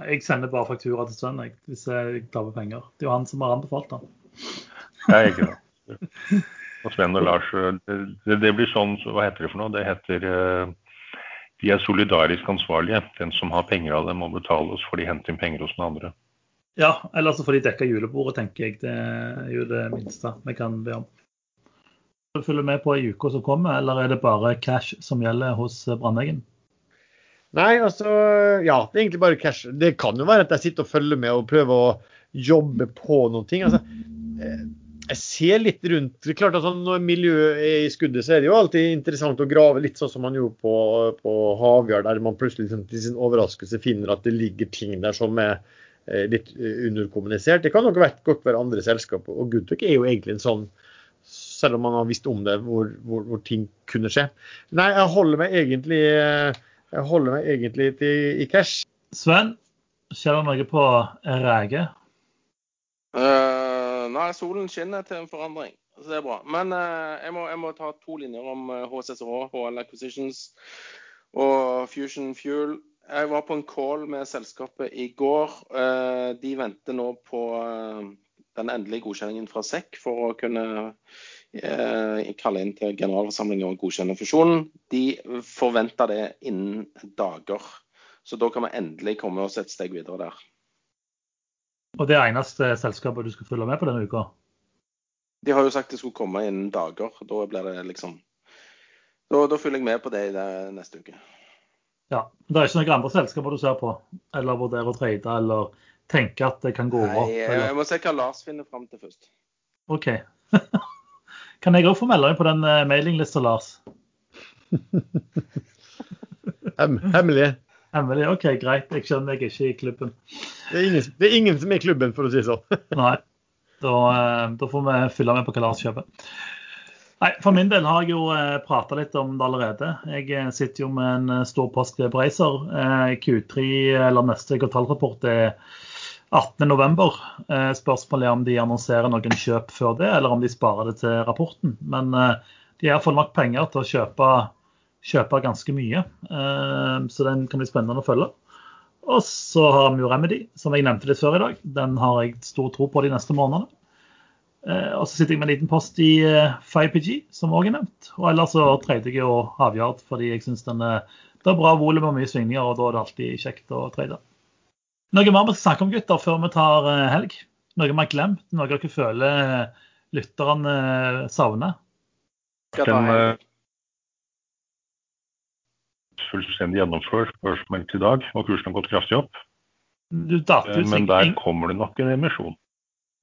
Speaker 1: Jeg sender bare faktura til sønnen hvis jeg taper penger. Det er jo han som har anbefalt den.
Speaker 3: Nei, ikke det. Og Sven og Lars, det, det, blir sånn, hva heter det for noe? Det heter De er solidarisk ansvarlige. Den som har penger av dem, må betale oss for de henter inn penger hos den andre.
Speaker 1: Ja, eller så får de dekka julebordet, tenker jeg. Det er jo det minste vi kan be om. Følger du med på i uka som kommer, eller er det bare cash som gjelder hos Brandeggen?
Speaker 4: Nei, altså Ja, det er egentlig bare cash. Det kan jo være at jeg sitter og følger med og prøver å jobbe på noen ting. Altså, jeg ser litt rundt. Det er klart at Når miljøet er i skuddet, så er det jo alltid interessant å grave litt sånn som man gjorde på, på Havyard, der man plutselig liksom, til sin overraskelse finner at det ligger ting der som er litt underkommunisert. Det kan nok godt være andre selskaper. Og Goodtuck er jo egentlig en sånn selv om man har visst om det, hvor, hvor, hvor ting kunne skje. Nei, jeg holder meg egentlig jeg holder meg egentlig til, i cash.
Speaker 1: Sven, skjer det noe på Ræge?
Speaker 2: Uh, nei, solen skinner til en forandring. Så det er bra. Men uh, jeg, må, jeg, må, ta to linjer om HSSH, HL Acquisitions og Fusion Fuel. Jeg var på en call med selskapet i går. Uh, de venter nå på den endelige godkjenningen fra SEC for å kunne eh, kalle inn til generalforsamling og godkjenne fusjonen. De forventer det innen dager. Så da kan vi endelig komme oss et steg videre der.
Speaker 1: Og det er eneste selskapet du skal følge med på denne uka?
Speaker 2: De har jo sagt det skulle komme innen dager. Da blir det liksom Da, da følger jeg med på det neste uke.
Speaker 1: Ja, Det er ikke noen andre selskaper du ser på, eller vurderer å trade, eller tenker at det kan gå over?
Speaker 2: Nei, jeg, jeg må se hva Lars finner fram til først.
Speaker 1: OK. <laughs> Kan jeg òg få melde meg på den uh, mailinglista, Lars? <laughs>
Speaker 4: Hem, hemmelig.
Speaker 1: Hemmelig, OK, greit. Jeg skjønner jeg er ikke i klubben.
Speaker 4: Det er, ingen, det er ingen som er i klubben, for å si det sånn. <laughs>
Speaker 1: Nei. Da, eh, da får vi fylle med på hva Lars kjøper. Nei, For min del har jeg jo eh, prata litt om det allerede. Jeg eh, sitter jo med en eh, stor post på Racer. Eh, Q3 eller neste kvartalrapport er 18.11. Eh, spørsmålet er om de annonserer noen kjøp før det, eller om de sparer det til rapporten. Men eh, de har fått nok penger til å kjøpe, kjøpe ganske mye. Eh, så den kan bli spennende å følge. Og så har vi jo Remedy, som jeg nevnte litt før i dag. Den har jeg stor tro på de neste månedene. Og så sitter jeg med en liten post i eh, 5PG, som òg er nevnt. Og ellers så trade jeg jo Havjard, fordi jeg syns den er, det er bra volum og mye svingninger, og da er det alltid kjekt å trade. Noe mer vi skal snakke om, gutter, før vi tar eh, helg? Noe vi har glemt? Noe dere føler eh, lytterne eh, savner?
Speaker 3: Eh, fullstendig gjennomført børsmeldt i dag, og kursen har gått kraftig opp.
Speaker 1: Du datt ut
Speaker 3: Men der kommer det nok en emisjon.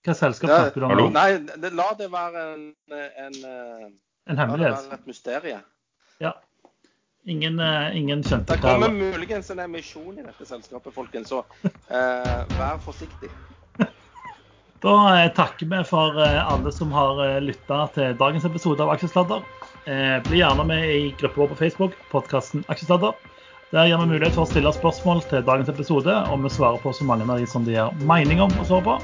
Speaker 1: Hva selskap snakker du om?
Speaker 3: hallo?
Speaker 2: Nei, la det være en, en,
Speaker 1: en hemmelighet.
Speaker 2: la det være et mysterium.
Speaker 1: Ingen, eh, ingen skjønte
Speaker 2: Det kommer muligens en emisjon i dette selskapet, folkens, så eh, vær forsiktig. <laughs>
Speaker 1: Da eh, takker vi for eh, alle som har lytta til dagens episode av Aksjesladder. Eh, bli gjerne med i gruppa vår på Facebook, podkasten Aksjesladder. Der gir vi mulighet for å stille spørsmål til dagens episode, og vi svarer på så mange av de som de har mening om å svare på.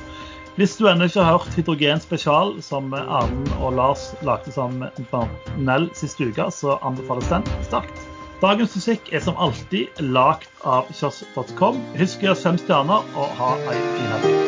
Speaker 1: Hvis du ennå ikke har hørt Hydrogen spesial, som Arne og Lars lagde sammen med Nell sist uke, så anbefales den sterkt. Dagens musikk er som alltid lagd av kiosk.com. Husk å gjøre fem stjerner og ha ei fin helg.